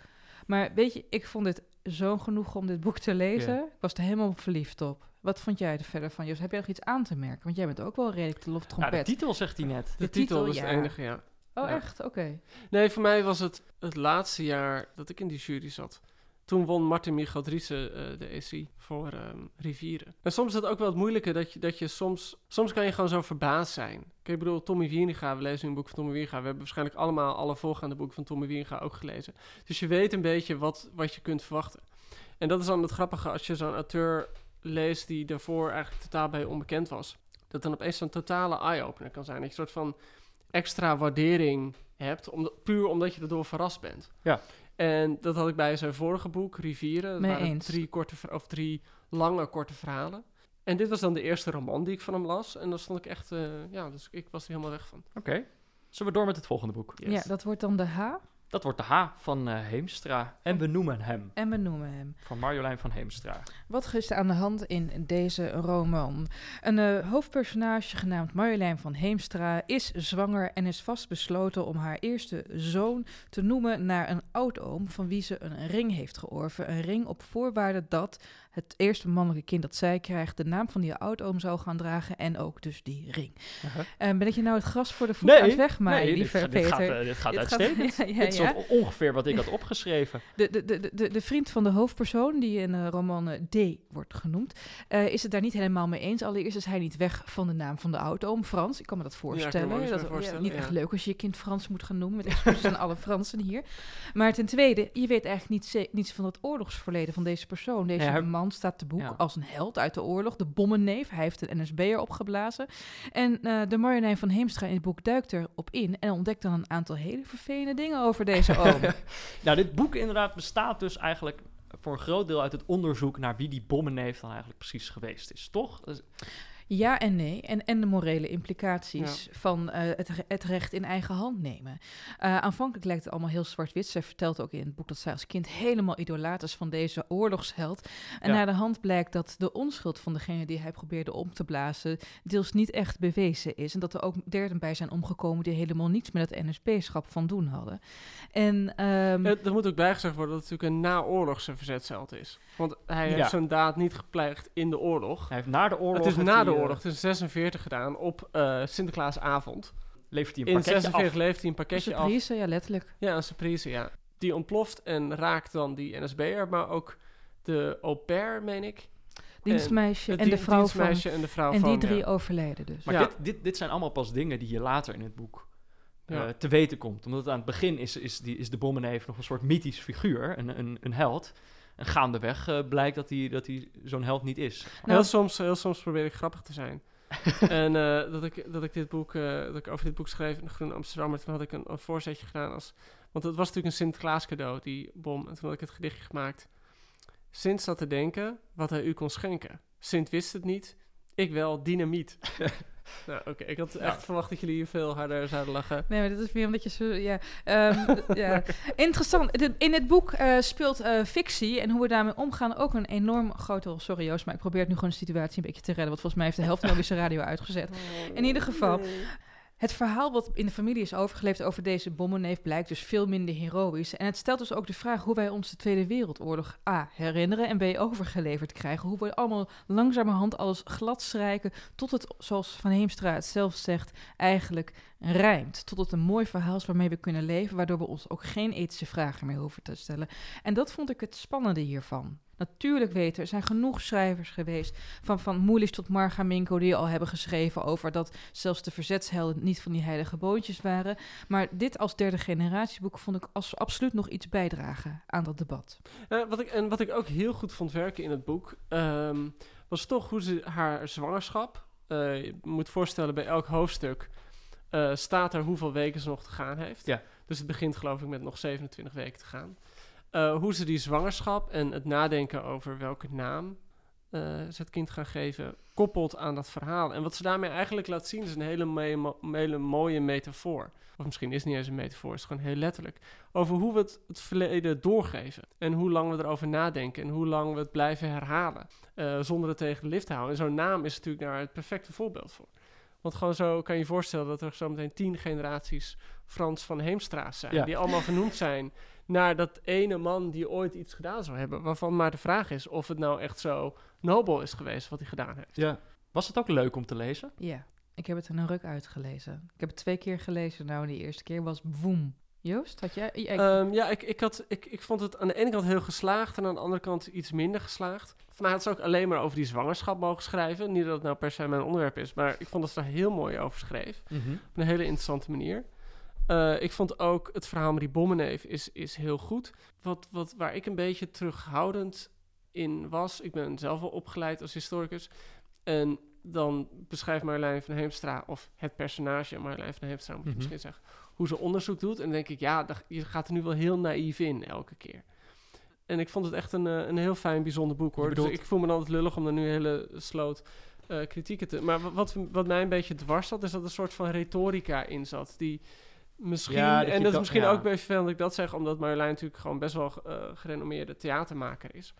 Maar weet je, ik vond het zo genoeg om dit boek te lezen. Ja. Ik was er helemaal verliefd op. Wat vond jij er verder van, Jos? Heb jij nog iets aan te merken? Want jij bent ook wel redelijk de Nou, de loftrompet. titel zegt hij net. De, De titel, titel, is ja. het enige, ja. oh, ja. echt? Oké. Nee, voor mij was het het laatste jaar dat ik in die jury zat. Toen won Martin Michel Driessen eh, de EC voor ehm, Rivieren. En soms is het ook wel het moeilijke dat je, dat je soms... Soms kan je gewoon zo verbaasd zijn. Ik bedoel, Tommy Wieringa, we lezen nu een boek van Tommy Wieringa. We hebben waarschijnlijk allemaal alle voorgaande boeken van Tommy Wieringa ook gelezen. Dus je weet een beetje wat, wat je kunt verwachten. En dat is dan het grappige als je zo'n auteur leest die daarvoor eigenlijk totaal bij onbekend was. Dat dan opeens zo'n totale eye-opener kan zijn. Dat je een soort van extra waardering hebt, puur omdat je erdoor verrast bent. Ja. En dat had ik bij zijn vorige boek, Rivieren. Dat Mee waren eens. drie, korte, of drie lange korte verhalen. En dit was dan de eerste roman die ik van hem las. En daar stond ik echt, eh, ja, dus ik was er helemaal weg van. Oké. Zullen we door met het volgende boek? Yes. Ja, dat wordt dan de H. Dat wordt de H van eh, Heemstra. En we noemen hem. En we noemen hem. Van Marjolein van Heemstra. Wat is er aan de hand in deze roman? Een eh, hoofdpersonage genaamd Marjolein van Heemstra is zwanger en is vastbesloten om haar eerste zoon te noemen naar een oudoom van wie ze een ring heeft georven. Een ring op voorwaarde dat het eerste mannelijke kind dat zij krijgt de naam van die oudoom zou gaan dragen en ook dus die ring. Eh, ben ik je nou het gras voor de voet aan het wegmaaien, dit, lieve gaat- dit gaat, Peter? eh, dit gaat Dit gaat- uitstekend. [LAUGHS] ja, ja, Dit is ja. ongeveer wat ik had opgeschreven. De, de, de, de, de vriend van de hoofdpersoon, die in de roman eh, D wordt genoemd, eh, is het daar niet helemaal mee eens. Allereerst is hij niet weg van de naam van de oudoom, Frans. Ik kan me dat voorstellen. me dat voorstellen, niet echt leuk als je je kind Frans moet gaan noemen, met excuses aan alle Fransen hier. Maar ten tweede, je weet eigenlijk niet ze- niets van het oorlogsverleden van deze persoon. Deze Nee, staat te boek Ja. als een held uit de oorlog, de bommenneef. Hij heeft een NSB'er opgeblazen. En eh, de Marjolein van Heemstra in het boek duikt erop in en ontdekt dan een aantal hele vervelende dingen over deze [LAUGHS] oom. Nou, dit boek inderdaad bestaat dus eigenlijk voor een groot deel uit het onderzoek naar wie die bommenneef dan eigenlijk precies geweest is, toch? Ja en nee. En, en de morele implicaties van eh, het, re- het recht in eigen hand nemen. Eh, aanvankelijk lijkt het allemaal heel zwart-wit. Zij vertelt ook in het boek dat zij als kind helemaal idolaat is van deze oorlogsheld. En Ja. naar de hand blijkt dat de onschuld van degene die hij probeerde om te blazen... deels niet echt bewezen is. En dat er ook derden bij zijn omgekomen die helemaal niets met het NSB-schap van doen hadden. En ehm, Eh, er moet ook bijgezegd worden dat het natuurlijk een naoorlogse verzetsheld is. Want hij Ja. heeft zijn daad niet gepleegd in de oorlog. Hij heeft na de oorlog... het is na de is 46 gedaan op eh, Sinterklaasavond. levert hij een In pakketje 46 af. leeft hij een pakketje af. surprise, ja, letterlijk. Ja, een surprise, ja. Die ontploft en raakt dan die NSB'er, maar ook de au pair, meen ik. Dienstmeisje en de vrouw van... dienstmeisje en de vrouw En van... die drie ja. overlijden dus. Maar Ja. dit, dit, dit zijn allemaal pas dingen die je later in het boek eh, Ja. te weten komt. Omdat aan het begin is, is, die, is de bommenneef nog een soort mythisch figuur, een, een, een held. En gaandeweg eh, blijkt dat hij, dat hij zo'n held niet is. Nou- heel, soms, heel soms probeer ik grappig te zijn. [LAUGHS] en eh, dat, ik, dat ik dit boek, eh, dat ik over dit boek schreef in de Groene Amsterdam, toen had ik een, een voorzetje gedaan als, want het was natuurlijk een Sinterklaas cadeau, die bom, en toen had ik het gedichtje gemaakt. Sint zat te denken wat hij u kon schenken. Sint wist het niet, ik wel, dynamiet. [LAUGHS] Nou, oké. Ik had echt verwacht dat jullie hier veel harder zouden lachen. Nee, maar dat is weer omdat je zo... Ja, Ehm, ja. [LAUGHS] Interessant. In het boek eh, speelt eh, fictie en hoe we daarmee omgaan ook een enorm grote rol. Sorry Joost, maar ik probeer het nu gewoon de situatie een beetje te redden. Want volgens mij heeft de helft van zijn radio uitgezet. In ieder geval, Het verhaal wat in de familie is overgeleverd over deze bommenneef blijkt dus veel minder heroïs. En het stelt dus ook de vraag hoe wij ons de Tweede Wereldoorlog A. herinneren en B. overgeleverd krijgen. Hoe we allemaal langzamerhand alles glad strijken tot het, zoals Van Heemstra het zelf zegt, eigenlijk rijmt. Tot het een mooi verhaal is waarmee we kunnen leven, waardoor we ons ook geen ethische vragen meer hoeven te stellen. En dat vond ik het spannende hiervan. Natuurlijk weten, er zijn genoeg schrijvers geweest, van, van Moelis tot Marga Minko, die al hebben geschreven over dat zelfs de verzetshelden niet van die heilige boontjes waren. Maar dit als derde generatieboek vond ik als absoluut nog iets bijdragen aan dat debat. Eh, wat ik, en wat ik ook heel goed vond werken in het boek, ehm, was toch hoe ze haar zwangerschap. eh, je moet voorstellen, bij elk hoofdstuk eh, staat er hoeveel weken ze nog te gaan heeft. Ja. Dus het begint geloof ik met nog 27 weken te gaan. Eh, hoe ze die zwangerschap en het nadenken over welke naam eh, ze het kind gaan geven, koppelt aan dat verhaal. En wat ze daarmee eigenlijk laat zien is een hele, me- hele mooie metafoor. Of misschien is het niet eens een metafoor, het is gewoon heel letterlijk. Over hoe we het, het verleden doorgeven. En hoe lang we erover nadenken. En hoe lang we het blijven herhalen. zonder het tegen de lift te houden. En zo'n naam is natuurlijk daar het perfecte voorbeeld voor. Want gewoon zo kan je je voorstellen dat er zometeen tien generaties Frans van Heemstra's zijn. Ja. Die allemaal vernoemd zijn naar dat ene man die ooit iets gedaan zou hebben. Waarvan maar de vraag is of het nou echt zo nobel is geweest wat hij gedaan heeft. Ja. Was het ook leuk om te lezen? Ja, ik heb het in een ruk uitgelezen. Ik heb het twee keer gelezen. Nou, de eerste keer was boem. Joost, had jij... Ehm, ja, ik, ik, had, ik, ik vond het aan de ene kant heel geslaagd en aan de andere kant iets minder geslaagd. Van mij had ze ook alleen maar over die zwangerschap mogen schrijven. Niet dat het nou per se mijn onderwerp is, maar ik vond dat ze daar heel mooi over schreef. Op een hele interessante manier. Eh, ik vond ook het verhaal met die bommenneef is, is heel goed. Wat, wat, waar ik een beetje terughoudend in was, ik ben zelf wel opgeleid als historicus. En dan beschrijft Marjolein van Heemstra, of het personage Marjolein van Heemstra moet je Mhm. misschien zeggen, hoe ze onderzoek doet. En dan denk ik, ja, daar- je gaat er nu wel heel naïef in elke keer. En ik vond het echt een, eh, een heel fijn, bijzonder boek hoor. Bedoelt- Dus ik voel me dan altijd lullig om er nu een hele sloot eh, kritieken te... Maar wa- wat, wat mij een beetje dwars zat, is dat er een soort van retorica in zat. Die misschien, Ja, dat en dat is misschien ja. ook bij vervelend dat ik dat zeg, omdat Marjolein natuurlijk gewoon best wel eh, gerenommeerde theatermaker is.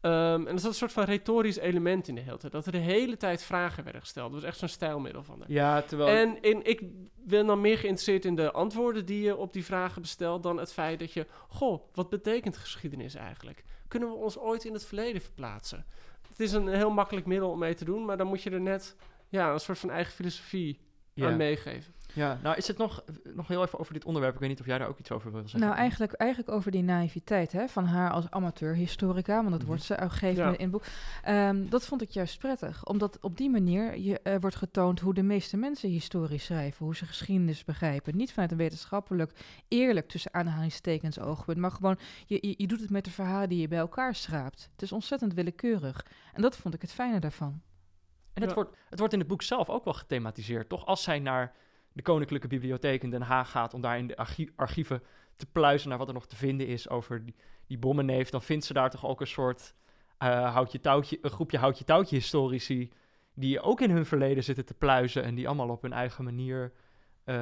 Ehm, en er zat een soort van retorisch element in de hele tijd. Dat er de hele tijd vragen werden gesteld. Dat was echt zo'n stijlmiddel van haar. Ja, terwijl... En in, ik ben dan meer geïnteresseerd in de antwoorden die je op die vragen bestelt... dan het feit dat je... Goh, wat betekent geschiedenis eigenlijk? Kunnen we ons ooit in het verleden verplaatsen? Het is een heel makkelijk middel om mee te doen... maar dan moet je er net ja, een soort van eigen filosofie. Aan meegeven. ja, nou is het nog, nog heel even over dit onderwerp. Ik weet niet of jij daar ook iets over wil zeggen. Nou, eigenlijk, eigenlijk over die naïviteit hè, van haar als amateur-historica, want dat Mhm. wordt ze op een gegeven Ja. moment in het boek. Ehm, dat vond ik juist prettig, omdat op die manier je, eh, wordt getoond hoe de meeste mensen historisch schrijven, hoe ze geschiedenis begrijpen. Niet vanuit een wetenschappelijk, eerlijk tussen aanhalingstekens oogpunt, maar gewoon je, je, je doet het met de verhalen die je bij elkaar schraapt. Het is ontzettend willekeurig. En dat vond ik het fijne daarvan. En het, Ja. wordt, het wordt in het boek zelf ook wel gethematiseerd, toch? Als zij naar de Koninklijke Bibliotheek in Den Haag gaat om daar in de archie- archieven te pluizen naar wat er nog te vinden is over die, die bommenneef, dan vindt ze daar toch ook een soort eh, houtje touwtje, een groepje houtje touwtje historici die ook in hun verleden zitten te pluizen en die allemaal op hun eigen manier. eh,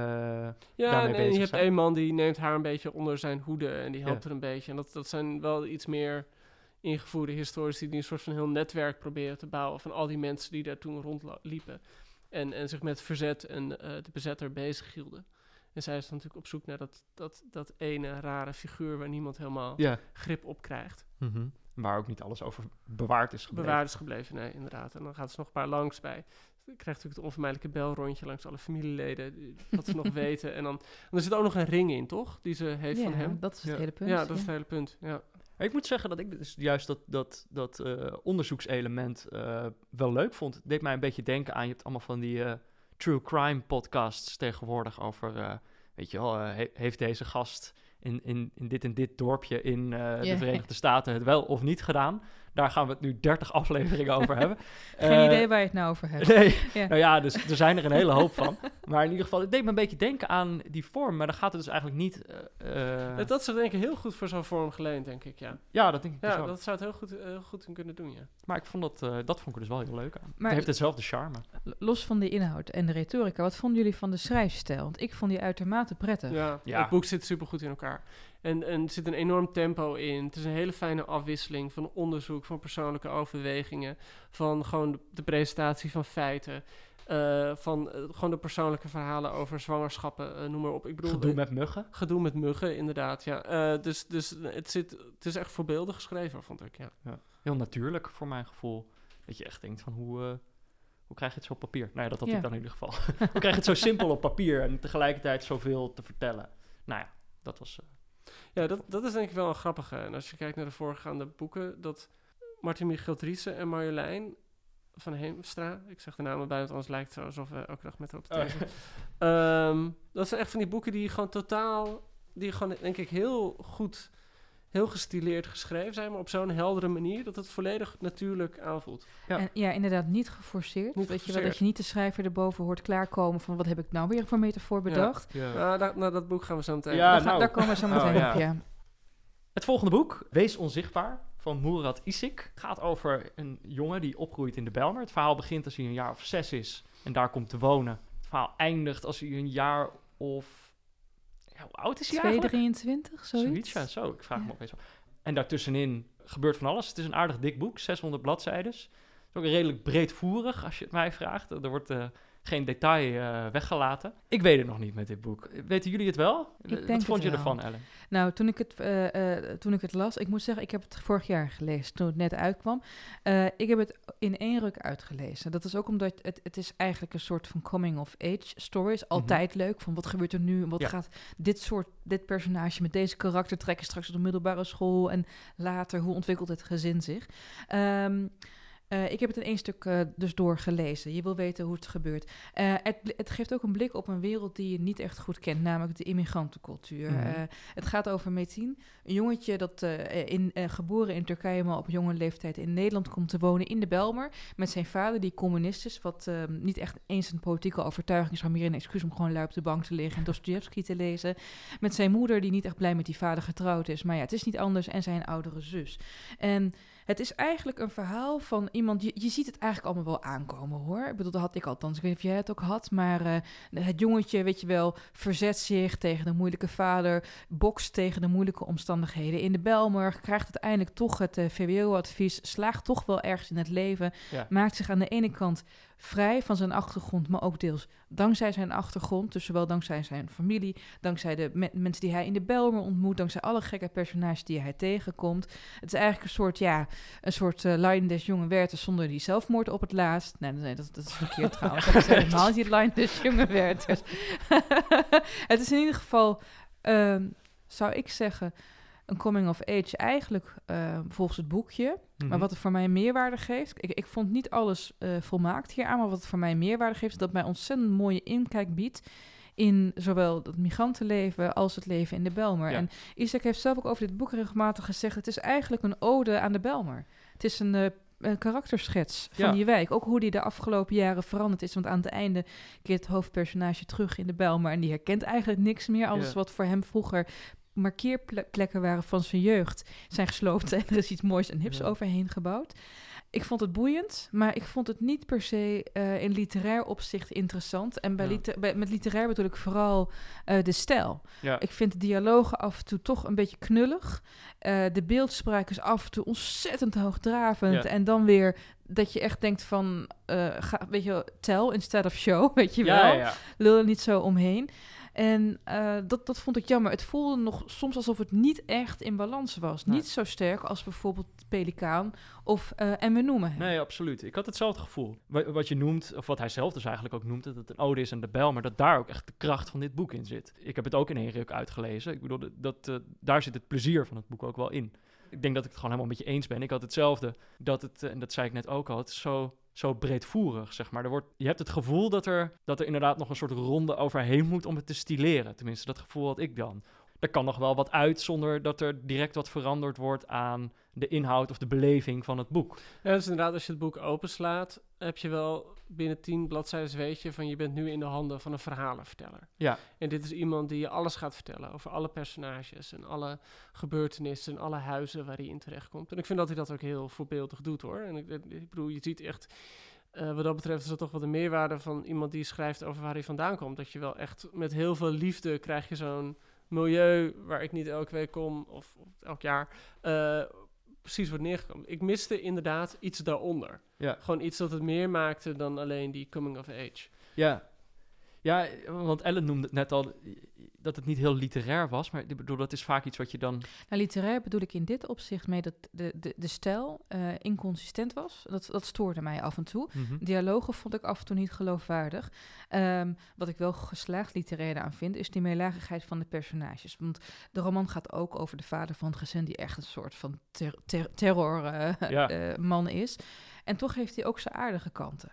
Ja, en, je hebt een man die neemt haar een beetje onder zijn hoede... en die helpt Ja. er een beetje. En dat, dat zijn wel iets meer ingevoerde historici... die een soort van heel netwerk proberen te bouwen... van al die mensen die daar toen rondliepen. En, en zich met verzet en eh, de bezetter bezig hielden. En zij is dan natuurlijk op zoek naar dat, dat, dat ene rare figuur... waar niemand helemaal ja. grip op krijgt. Mhm. Waar ook niet alles over bewaard is gebleven. Bewaard is gebleven, nee, inderdaad. En dan gaat ze nog een paar langs bij. Je krijgt natuurlijk het onvermijdelijke belrondje langs alle familieleden... wat ze nog [LAUGHS] weten. En dan en er zit ook nog een ring in, toch? Die ze heeft van ja, hem. dat is het Ja. hele punt. Ja, dat is het hele punt. Ja. Ik moet zeggen dat ik dus juist dat, dat, dat eh, onderzoekselement eh, wel leuk vond. Het deed mij een beetje denken aan, je hebt allemaal van die eh, true crime podcasts tegenwoordig over, weet je wel, he- heeft deze gast in, in, in dit en dit dorpje in de Verenigde Staten het wel of niet gedaan? Daar gaan we het nu 30 afleveringen over hebben. [LAUGHS] Geen Eh, idee waar je het nou over hebt. [LAUGHS] Nee, Ja. nou ja, dus er zijn er een hele hoop van. Maar in ieder geval, het deed me een beetje denken aan die vorm. Maar dan gaat het dus eigenlijk niet... eh, eh, Dat- Dat zou denk ik heel goed voor zo'n vorm geleend, denk ik, ja. ja, dat denk ik dus Ja, ook. dat zou het heel goed, heel goed in kunnen doen, ja. Maar ik vond dat, eh, dat vond ik er dus wel heel leuk aan. Maar- het heeft hetzelfde charme. Los van de inhoud en de retorica, wat vonden jullie van de schrijfstijl? Want ik vond die uitermate prettig. Ja, Ja. het boek zit super goed in elkaar. En, en er zit een enorm tempo in. Het is een hele fijne afwisseling van onderzoek, van persoonlijke overwegingen, van gewoon de, presentatie van feiten, eh, van eh, gewoon de persoonlijke verhalen over zwangerschappen, eh, noem maar op. Ik bedoel, Gedoe met muggen. gedoe met muggen, inderdaad. Ja. Eh, dus dus het, zit, het is echt voorbeeldig geschreven, vond ik. Ja. Heel natuurlijk voor mijn gevoel. Dat je echt denkt van hoe, eh, hoe krijg je het zo op papier? Nou ja, dat had Ja. ik dan in ieder geval. [LAUGHS] hoe krijg je het zo simpel op papier en tegelijkertijd zoveel te vertellen? Nou ja, dat was... Ja, dat, dat is denk ik wel een grappige. En als je kijkt naar de voorgaande boeken, dat Martin Michiel Driessen en Marjolein van Heemstra, ik zeg de namen bij, want anders lijkt het zo alsof we elke dag met haar op de Oh, zitten. Ehm, dat zijn echt van die boeken die gewoon totaal, die gewoon denk ik heel goed, heel gestileerd geschreven zijn, maar op zo'n heldere manier dat het volledig natuurlijk aanvoelt. Ja. En ja, inderdaad, niet geforceerd. Niet Weet je wel, dat je niet de schrijver erboven hoort klaarkomen van wat heb ik nou weer voor metafoor bedacht. Nou, daar, naar dat boek gaan we zo meteen. Ja, daar, nou. daar komen we zo meteen Oh, ja. op, ja. Het volgende boek, Wees Onzichtbaar, van Murat Isik, gaat over een jongen die opgroeit in de Bijlmer. Het verhaal begint als hij een jaar of zes is en daar komt te wonen. Het verhaal eindigt als hij een jaar of... Ja, hoe oud is hij eigenlijk? 223, zoiets. Zoiets, ja, zo. Ik vraag me Ja. opeens af. En daartussenin gebeurt van alles. Het is een aardig dik boek, 600 bladzijden. Het is ook redelijk breedvoerig, als je het mij vraagt. Er wordt eh, geen detail eh, weggelaten. Ik weet het nog niet met dit boek. Weten jullie het wel? Ik Wat vond je wel. ervan, Ellen? Nou, toen ik, het, eh, eh, toen ik het las, ik moet zeggen, ik heb het vorig jaar gelezen, toen het net uitkwam. Ik heb het in één ruk uitgelezen. Dat is ook omdat het, het is eigenlijk een soort van coming-of-age story. Is altijd leuk, van wat gebeurt er nu? en Wat Ja. gaat dit soort, dit personage met deze karakter trekken straks op de middelbare school? En later, hoe ontwikkelt het gezin zich? Ehm, eh, ik heb het in één stuk eh, dus doorgelezen. Je wil weten hoe het gebeurt. Eh, het, het geeft ook een blik op een wereld die je niet echt goed kent, namelijk de immigrantencultuur. Mhm. Het gaat over Metin, een jongetje dat in, geboren in Turkije, maar op jonge leeftijd in Nederland komt te wonen in de Belmer. Met zijn vader, die communist is, wat eh, niet echt eens een politieke overtuiging is, maar meer een excuus om gewoon lui op de bank te liggen en Dostoevsky te lezen. Met zijn moeder, die niet echt blij met die vader getrouwd is, maar ja, het is niet anders, en zijn oudere zus. En het is eigenlijk een verhaal van iemand. Je, je ziet het eigenlijk allemaal wel aankomen hoor. Ik bedoel, dat had ik althans. Ik weet niet of jij het ook had. Maar eh, het jongetje, weet je wel, verzet zich tegen de moeilijke vader. Bokst tegen de moeilijke omstandigheden in de Belmer. Krijgt uiteindelijk toch het eh, VWO-advies. Slaagt toch wel ergens in het leven. Ja. Maakt zich aan de ene kant vrij van zijn achtergrond. Maar ook deels dankzij zijn achtergrond. Dus zowel dankzij zijn familie. Dankzij de me- mensen die hij in de Belmer ontmoet. Dankzij alle gekke personages die hij tegenkomt. Het is eigenlijk een soort, ja, een soort uh, Lion des Jonge Werther zonder die zelfmoord op het laatst. Nee, nee dat, dat is verkeerd trouwens. Dat is [LAUGHS] helemaal niet Lion des Jonge Werthers. [LAUGHS] het is in ieder geval, ehm, zou ik zeggen, een coming of age eigenlijk uh, volgens het boekje. Mhm. Maar wat het voor mij meerwaarde geeft... Ik, ik vond niet alles uh, volmaakt hier aan... maar wat het voor mij meerwaarde geeft... is dat mij ontzettend mooie inkijk biedt... in zowel het migrantenleven als het leven in de Belmer. Ja. En Isaac heeft zelf ook over dit boek regelmatig gezegd... het is eigenlijk een ode aan de Belmer. Het is een... Uh, een karakterschets van Ja. die wijk. Ook hoe die de afgelopen jaren veranderd is. Want aan het einde keert het hoofdpersonage terug in de Bijlmer... en die herkent eigenlijk niks meer. Alles Ja. wat voor hem vroeger markeerplekken waren van zijn jeugd... zijn gesloten [LAUGHS] en er is iets moois en hips Ja. overheen gebouwd. Ik vond het boeiend, maar ik vond het niet per se eh, in literair opzicht interessant. En bij Ja. liter- bij- met literair bedoel ik vooral eh, de stijl. Ja. Ik vind de dialogen af en toe toch een beetje knullig. Eh, de beeldspraak is af en toe ontzettend hoogdravend. En dan weer dat je echt denkt van, ga, weet je tell instead of show, [LAUGHS] weet je wel. Lul er niet zo omheen. En eh, dat, dat vond ik jammer. Het voelde nog soms alsof het niet echt in balans was. Nee. Niet zo sterk als bijvoorbeeld Pelikaan of eh, En we noemen hem. Nee, absoluut. Ik had hetzelfde gevoel. Wa- Wat je noemt, of wat hij zelf dus eigenlijk ook noemt, dat het een ode is aan de bel, maar dat daar ook echt de kracht van dit boek in zit. Ik heb het ook in één ruk uitgelezen. Ik bedoel, dat, eh, daar zit het plezier van het boek ook wel in. Ik denk dat ik het gewoon helemaal met je eens ben. Ik had hetzelfde, dat het, en dat zei ik net ook al, het is zo, zo breedvoerig, zeg maar. Er wordt, je hebt het gevoel dat er, dat er inderdaad nog een soort ronde overheen moet om het te stileren. Tenminste, dat gevoel had ik dan. er kan nog wel wat uit zonder dat er direct wat veranderd wordt aan de inhoud of de beleving van het boek. Ja, dus inderdaad, als je het boek openslaat, heb je wel binnen tien bladzijden weet je van je bent nu in de handen van een verhalenverteller. Ja. En dit is iemand die je alles gaat vertellen over alle personages en alle gebeurtenissen en alle huizen waar hij in terechtkomt. En ik vind dat hij dat ook heel voorbeeldig doet hoor. En ik, ik bedoel, je ziet echt, eh, wat dat betreft is dat toch wel de meerwaarde van iemand die schrijft over waar hij vandaan komt. Dat je wel echt met heel veel liefde krijg je zo'n milieu waar ik niet elke week kom of, of elk jaar. eh, precies wordt neergekomen. Ik miste inderdaad iets daaronder. Ja. Gewoon iets dat het meer maakte dan alleen die coming of age. Ja. Ja, want Ellen noemde het net al dat het niet heel literair was, maar ik bedoel, dat is vaak iets wat je dan... Nou, literair bedoel ik in dit opzicht mee dat de, de, de stijl eh, inconsistent was. Dat, dat stoorde mij af en toe. Dialogen vond ik af en toe niet geloofwaardig. Ehm, wat ik wel geslaagd literair aan vind, is die meelagigheid van de personages. Want de roman gaat ook over de vader van het gezin, die echt een soort van ter, ter- terrorman Ja. eh, man is. En toch heeft hij ook zijn aardige kanten.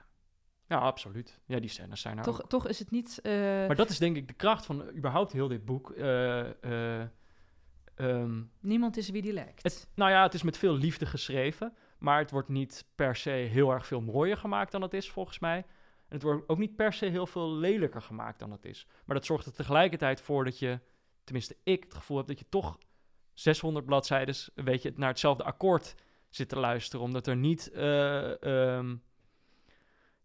Ja, absoluut. Ja, die scènes zijn er Toch, ook. toch is het niet... eh, Maar dat is denk ik de kracht van überhaupt heel dit boek. Ehm, niemand is wie die lijkt. Het, nou ja, het is met veel liefde geschreven, maar het wordt niet per se heel erg veel mooier gemaakt dan het is, volgens mij. En het wordt ook niet per se heel veel lelijker gemaakt dan het is. Maar dat zorgt er tegelijkertijd voor dat je, tenminste ik, het gevoel heb dat je toch 600 bladzijden, weet je, naar hetzelfde akkoord zit te luisteren. Omdat er niet, ehm,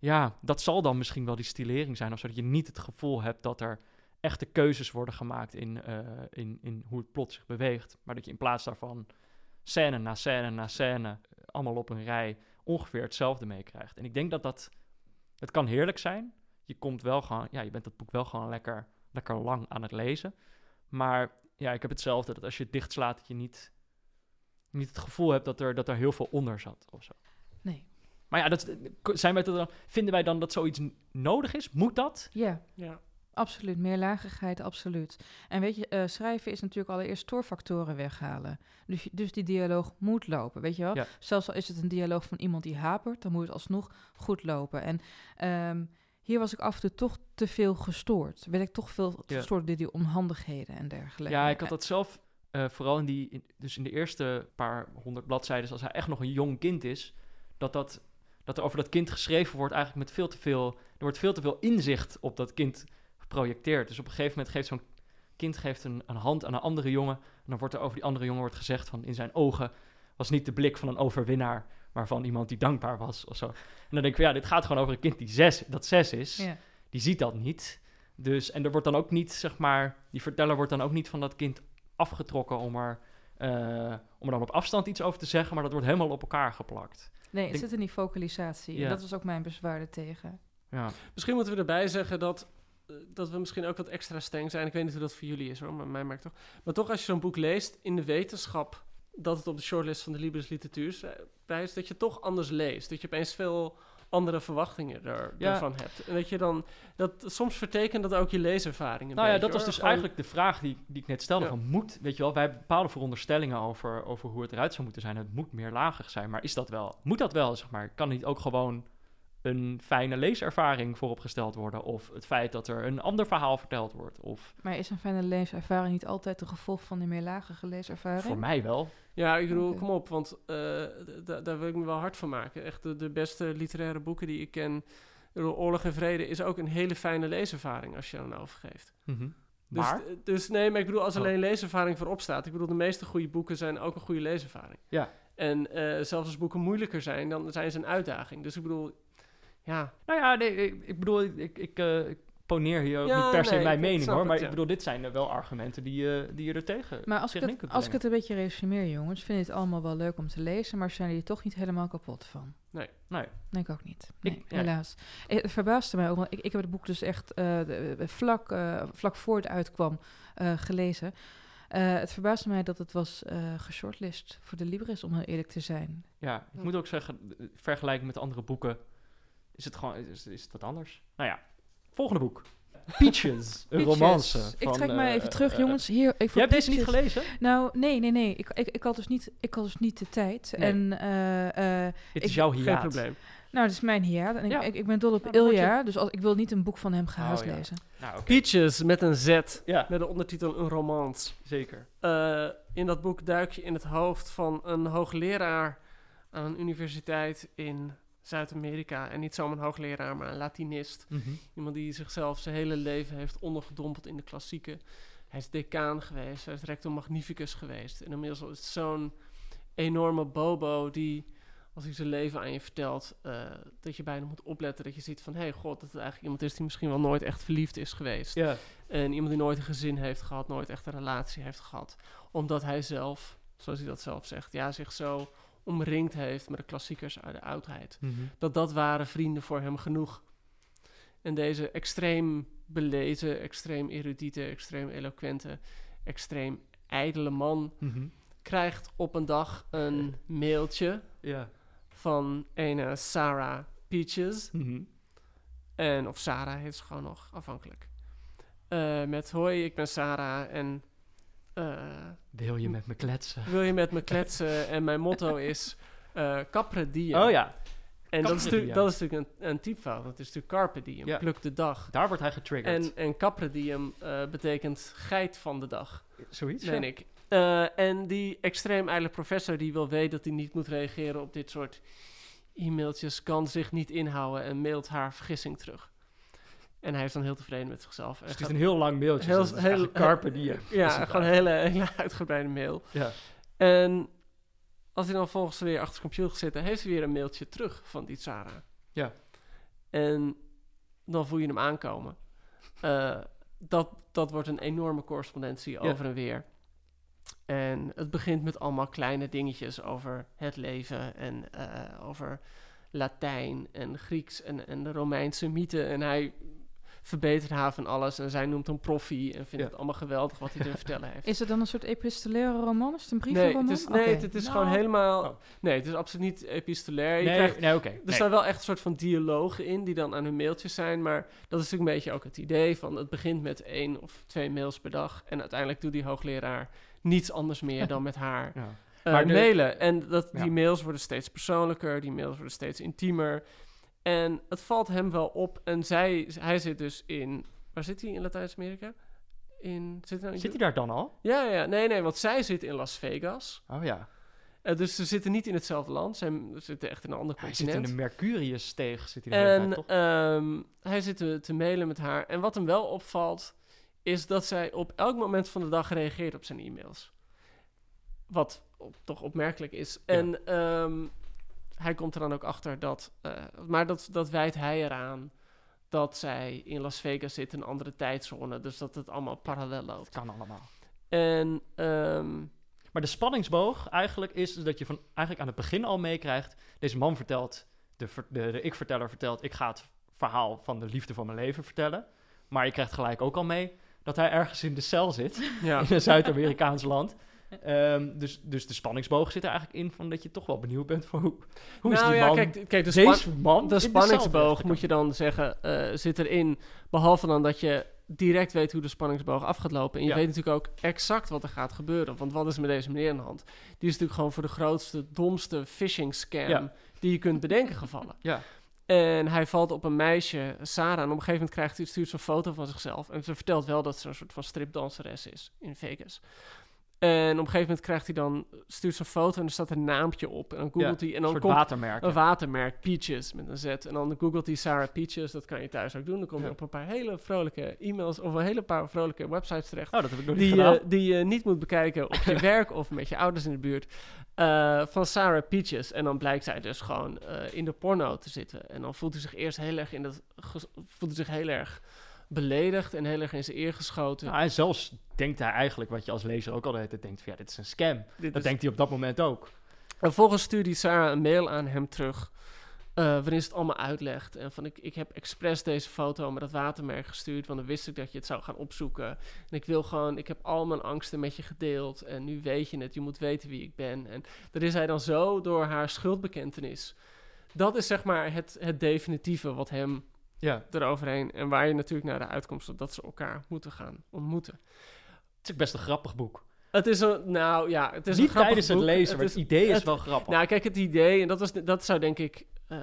ja, dat zal dan misschien wel die stilering zijn, of zodat je niet het gevoel hebt dat er echte keuzes worden gemaakt in, eh, in, in hoe het plot zich beweegt. Maar dat je in plaats daarvan scène na scène na scène, allemaal op een rij, ongeveer hetzelfde meekrijgt. En ik denk dat dat, het kan heerlijk zijn. Je komt wel gewoon, ja, je bent dat boek wel gewoon lekker, lekker lang aan het lezen. Maar ja, ik heb hetzelfde, dat als je het dichtslaat, dat je niet, niet het gevoel hebt dat er, dat er heel veel onder zat of zo. Nee. Maar ja, dat, zijn wij dat dan, vinden wij dan dat zoiets nodig is? Moet dat? Ja, Ja. absoluut. Meerlagigheid, absoluut. En weet je, eh, schrijven is natuurlijk allereerst stoorfactoren weghalen. Dus, dus die dialoog moet lopen, weet je wel? Ja. Zelfs al is het een dialoog van iemand die hapert, dan moet het alsnog goed lopen. En ehm, hier was ik af en toe toch te veel gestoord. Werd ik toch veel Ja. gestoord door die onhandigheden en dergelijke. Ja, ik had dat zelf, eh, vooral in die, in- dus in de eerste paar honderd bladzijden, als hij echt nog een jong kind is, dat, dat, dat er over dat kind geschreven wordt eigenlijk met veel te veel, er wordt veel te veel inzicht op dat kind geprojecteerd. Dus op een gegeven moment geeft zo'n kind geeft een, een hand aan een andere jongen, en dan wordt er over die andere jongen wordt gezegd van in zijn ogen was niet de blik van een overwinnaar, maar van iemand die dankbaar was of zo. En dan denk ik ja, dit gaat gewoon over een kind die zes, dat zes is Ja. die ziet dat niet. Dus, en er wordt dan ook niet, zeg maar, die verteller wordt dan ook niet van dat kind afgetrokken om er, eh, om er dan op afstand iets over te zeggen, maar dat wordt helemaal op elkaar geplakt. Nee, het denk- zit in die focalisatie. Ja. En dat was ook mijn bezwaar er tegen. Ja, Misschien moeten we erbij zeggen dat, eh, dat we misschien ook wat extra streng zijn. Ik weet niet hoe dat voor jullie is hoor, maar mij maakt toch. Maar toch, als je zo'n boek leest in de wetenschap dat het op de shortlist van de Libris Literatuurprijs, dat je toch anders leest. Dat je opeens veel andere verwachtingen er, Ja. ervan hebt. En dat je dan, dat soms vertekent dat ook je leeservaring een nou ja, dat was hoor. dus eigenlijk de vraag die, die ik net stelde. Ja. Van moet, weet je wel, wij hebben bepaalde veronderstellingen over, over hoe het eruit zou moeten zijn. Het moet meerlagig zijn, maar is dat wel? Moet dat wel, zeg maar? Kan niet ook gewoon een fijne leeservaring vooropgesteld worden? Of het feit dat er een ander verhaal verteld wordt? Of Maar is een fijne leeservaring niet altijd een gevolg van die meerlagige leeservaring? voor mij wel. Ja, ik bedoel, kom op, want eh, daar wil ik me wel hard van maken. Echt de, de beste literaire boeken die ik ken. Oorlog en Vrede is ook een hele fijne leeservaring als je er nou over geeft. Mhm. Dus, Maar, dus nee, maar ik bedoel, als Oh. alleen leeservaring voorop staat. Ik bedoel, de meeste goede boeken zijn ook een goede leeservaring. Ja. En eh, zelfs als boeken moeilijker zijn, dan zijn ze een uitdaging. Dus ik bedoel, ja, Nou ja, nee, ik, ik bedoel, ik, ik, eh, ik poneer hier ook Ja, niet per se nee, mijn mening hoor. het, Maar ja. ik bedoel, dit zijn er wel argumenten die, je die je er tegen Maar als ik, het, kunt als ik het een beetje resumeer, jongens, vind ik het allemaal wel leuk om te lezen, maar zijn jullie toch niet helemaal kapot van? Nee. Nee, ik ook niet. Nee, Ik- helaas. Eh, Het verbaasde mij ook, want ik, ik heb het boek dus echt eh, vlak, eh, vlak voor het uitkwam eh, gelezen. Eh, het verbaasde mij dat het was eh geshortlist voor de Libris, om heel eerlijk te zijn. Ja, ik moet ook zeggen, eh, vergelijking met andere boeken is het gewoon is, is het wat anders. Nou ja, volgende boek. [LAUGHS] Peaches, een Peaches. romance. Ik trek mij eh, even terug, eh, jongens. Hier, ik Jij hebt deze niet gelezen? Nou, nee, nee, nee. Ik, ik, ik, had dus niet, ik had dus niet de tijd. Nee. En eh, eh, Ik- is jouw geen hiaat. probleem. Nou, dat is mijn hiaat. En ik, Ja. ik, ik ben dol op Nou, Ilja, dus als, ik wil niet een boek van hem gehaast Oh, ja. lezen. Nou. Peaches met een Z, Ja, met de ondertitel Een romans. zeker. Eh, in dat boek duik je in het hoofd van een hoogleraar aan een universiteit in Zuid-Amerika. En niet zomaar een hoogleraar, maar een Latinist. Iemand die zichzelf zijn hele leven heeft ondergedompeld in de klassieken. Hij is decaan geweest, hij is rector magnificus geweest. En inmiddels is het zo'n enorme bobo die, als hij zijn leven aan je vertelt, eh, dat je bijna moet opletten. Dat je ziet van, hé hey, god, dat het eigenlijk iemand is die misschien wel nooit echt verliefd is geweest. Ja. En iemand die nooit een gezin heeft gehad, nooit echt een relatie heeft gehad. Omdat hij zelf, zoals hij dat zelf zegt, ja, zich zo omringd heeft met de klassiekers uit de oudheid. Dat dat waren vrienden voor hem genoeg. En deze extreem belezen, extreem erudite, extreem eloquente, extreem ijdele man krijgt op een dag een mailtje van een Sarah Peaches. En, of Sarah heet ze gewoon nog, afhankelijk. Eh, met hoi, ik ben Sarah en Wil je met me kletsen? wil je met me kletsen? en mijn motto is eh capre diem. Oh ja, En dat is, dat is natuurlijk een, een typfout. Dat is natuurlijk carpe diem, Ja. pluk de dag. daar wordt hij getriggerd. En, en capre diem eh, betekent geit van de dag, Zoiets? meen ik. Eh, en die extreem ijdele professor die wil weten dat hij niet moet reageren op dit soort e-mailtjes, kan zich niet inhouden en mailt haar vergissing terug. En hij is dan heel tevreden met zichzelf. Dus het is een heel lang mailtje. Heel- heel- carpe diem. [LAUGHS] Ja, gewoon een hele, hele uitgebreide mail. Ja. En als hij dan volgens weer achter zijn computer zitten, heeft hij weer een mailtje terug van die Sarah. Ja. En dan voel je hem aankomen. Eh, dat, dat wordt een enorme correspondentie Ja. over en weer. En het begint met allemaal kleine dingetjes over het leven en eh, over Latijn en Grieks en, en de Romeinse mythen. En hij verbetert haar van alles en zij noemt hem proffie en vindt Ja. het allemaal geweldig wat hij te [LAUGHS] vertellen heeft. Is het dan een soort epistolaire roman? Is het een Nee, brievenroman? het is, nee, het, het is Nou. gewoon helemaal... Oh. Nee, het is absoluut niet epistolair. Je Nee, krijgt, nee oké. er Nee. staan wel echt een soort van dialogen in die dan aan hun mailtjes zijn. Maar dat is natuurlijk een beetje ook het idee van... het begint met één of twee mails per dag. En uiteindelijk doet die hoogleraar niets anders meer dan met haar [LAUGHS] Ja. eh, Maar de- mailen. En dat, Ja. die mails worden steeds persoonlijker, die mails worden steeds intiemer. En het valt hem wel op. En zij, hij zit dus in... Waar zit hij in Latijns-Amerika? In, zit hij nou in- Zit hij daar dan al? Ja, ja, nee, nee, want zij zit in Las Vegas. Oh ja. Eh, dus ze zitten niet in hetzelfde land. Ze zitten echt in een ander Hij zit continent. in de Mercurius-steeg. Zit hij En tijd, toch? ehm, hij zit te, te mailen met haar. En wat hem wel opvalt, is dat zij op elk moment van de dag reageert op zijn e-mails. Wat op- toch opmerkelijk is. Ja. En ehm, hij komt er dan ook achter dat... eh, maar dat, dat wijt hij eraan dat zij in Las Vegas zit, in een andere tijdzone. Dus dat het allemaal parallel loopt. Het kan allemaal. En ehm, Maar de spanningsboog eigenlijk is dat je van eigenlijk aan het begin al meekrijgt. Deze man vertelt, de, de, de ik-verteller vertelt, ik ga het verhaal van de liefde van mijn leven vertellen. Maar je krijgt gelijk ook al mee dat hij ergens in de cel zit, ja, [LAUGHS] in een Zuid-Amerikaans land. Ehm, dus, dus de spanningsboog zit er eigenlijk in van dat je toch wel benieuwd bent voor hoe, hoe is nou die ja, man, kijk, kijk de, deze man, de spanningsboog moet je dan zeggen, eh, zit erin. Behalve dan dat je direct weet hoe de spanningsboog af gaat lopen. En je Ja. weet natuurlijk ook exact wat er gaat gebeuren. Want wat is met deze meneer aan de hand? Die is natuurlijk gewoon voor de grootste, domste phishing scam Ja. die je kunt bedenken gevallen. Ja. En hij valt op een meisje, Sarah. En op een gegeven moment krijgt hij, stuurt ze een foto van zichzelf. En ze vertelt wel dat ze een soort van stripdanseres is in Vegas. En op een gegeven moment krijgt hij dan, stuurt ze een foto en er staat een naampje op. En dan googelt hij en een dan soort komt watermerk. een watermerk, Peaches, met een Z. En dan googelt hij Sarah Peaches, dat kan je thuis ook doen. Dan kom je Ja. op een paar hele vrolijke e-mails of een hele paar vrolijke websites terecht. Oh, dat heb ik nog niet Die, gedaan. je die je niet moet bekijken op je [LAUGHS] werk of met je ouders in de buurt. eh, van Sarah Peaches. En dan blijkt zij dus gewoon eh, in de porno te zitten. En dan voelt hij zich eerst heel erg in dat voelt hij zich heel erg beledigd en heel erg in zijn eer geschoten. Nou, en zelfs denkt hij eigenlijk, wat je als lezer ook altijd denkt, van, ja, dit is een scam. Dit Dat is- denkt hij op dat moment ook. En vervolgens stuurt die Sarah een mail aan hem terug. eh, waarin ze het allemaal uitlegt. En van ik, ik heb expres deze foto met dat watermerk gestuurd. Want dan wist ik dat je het zou gaan opzoeken. En ik wil gewoon, ik heb al mijn angsten met je gedeeld. En nu weet je het, je moet weten wie ik ben. En daar is hij dan zo door haar schuldbekentenis. Dat is zeg maar het, het definitieve wat hem Ja. eroverheen. En waar je natuurlijk naar de uitkomst op dat ze elkaar moeten gaan ontmoeten. Het is best een grappig boek. Het is een, nou ja, het is Niet een grappig tijdens het boek. lezen, maar is- het idee is het- wel grappig. Nou, kijk, het idee, en dat, was, dat zou denk ik eh,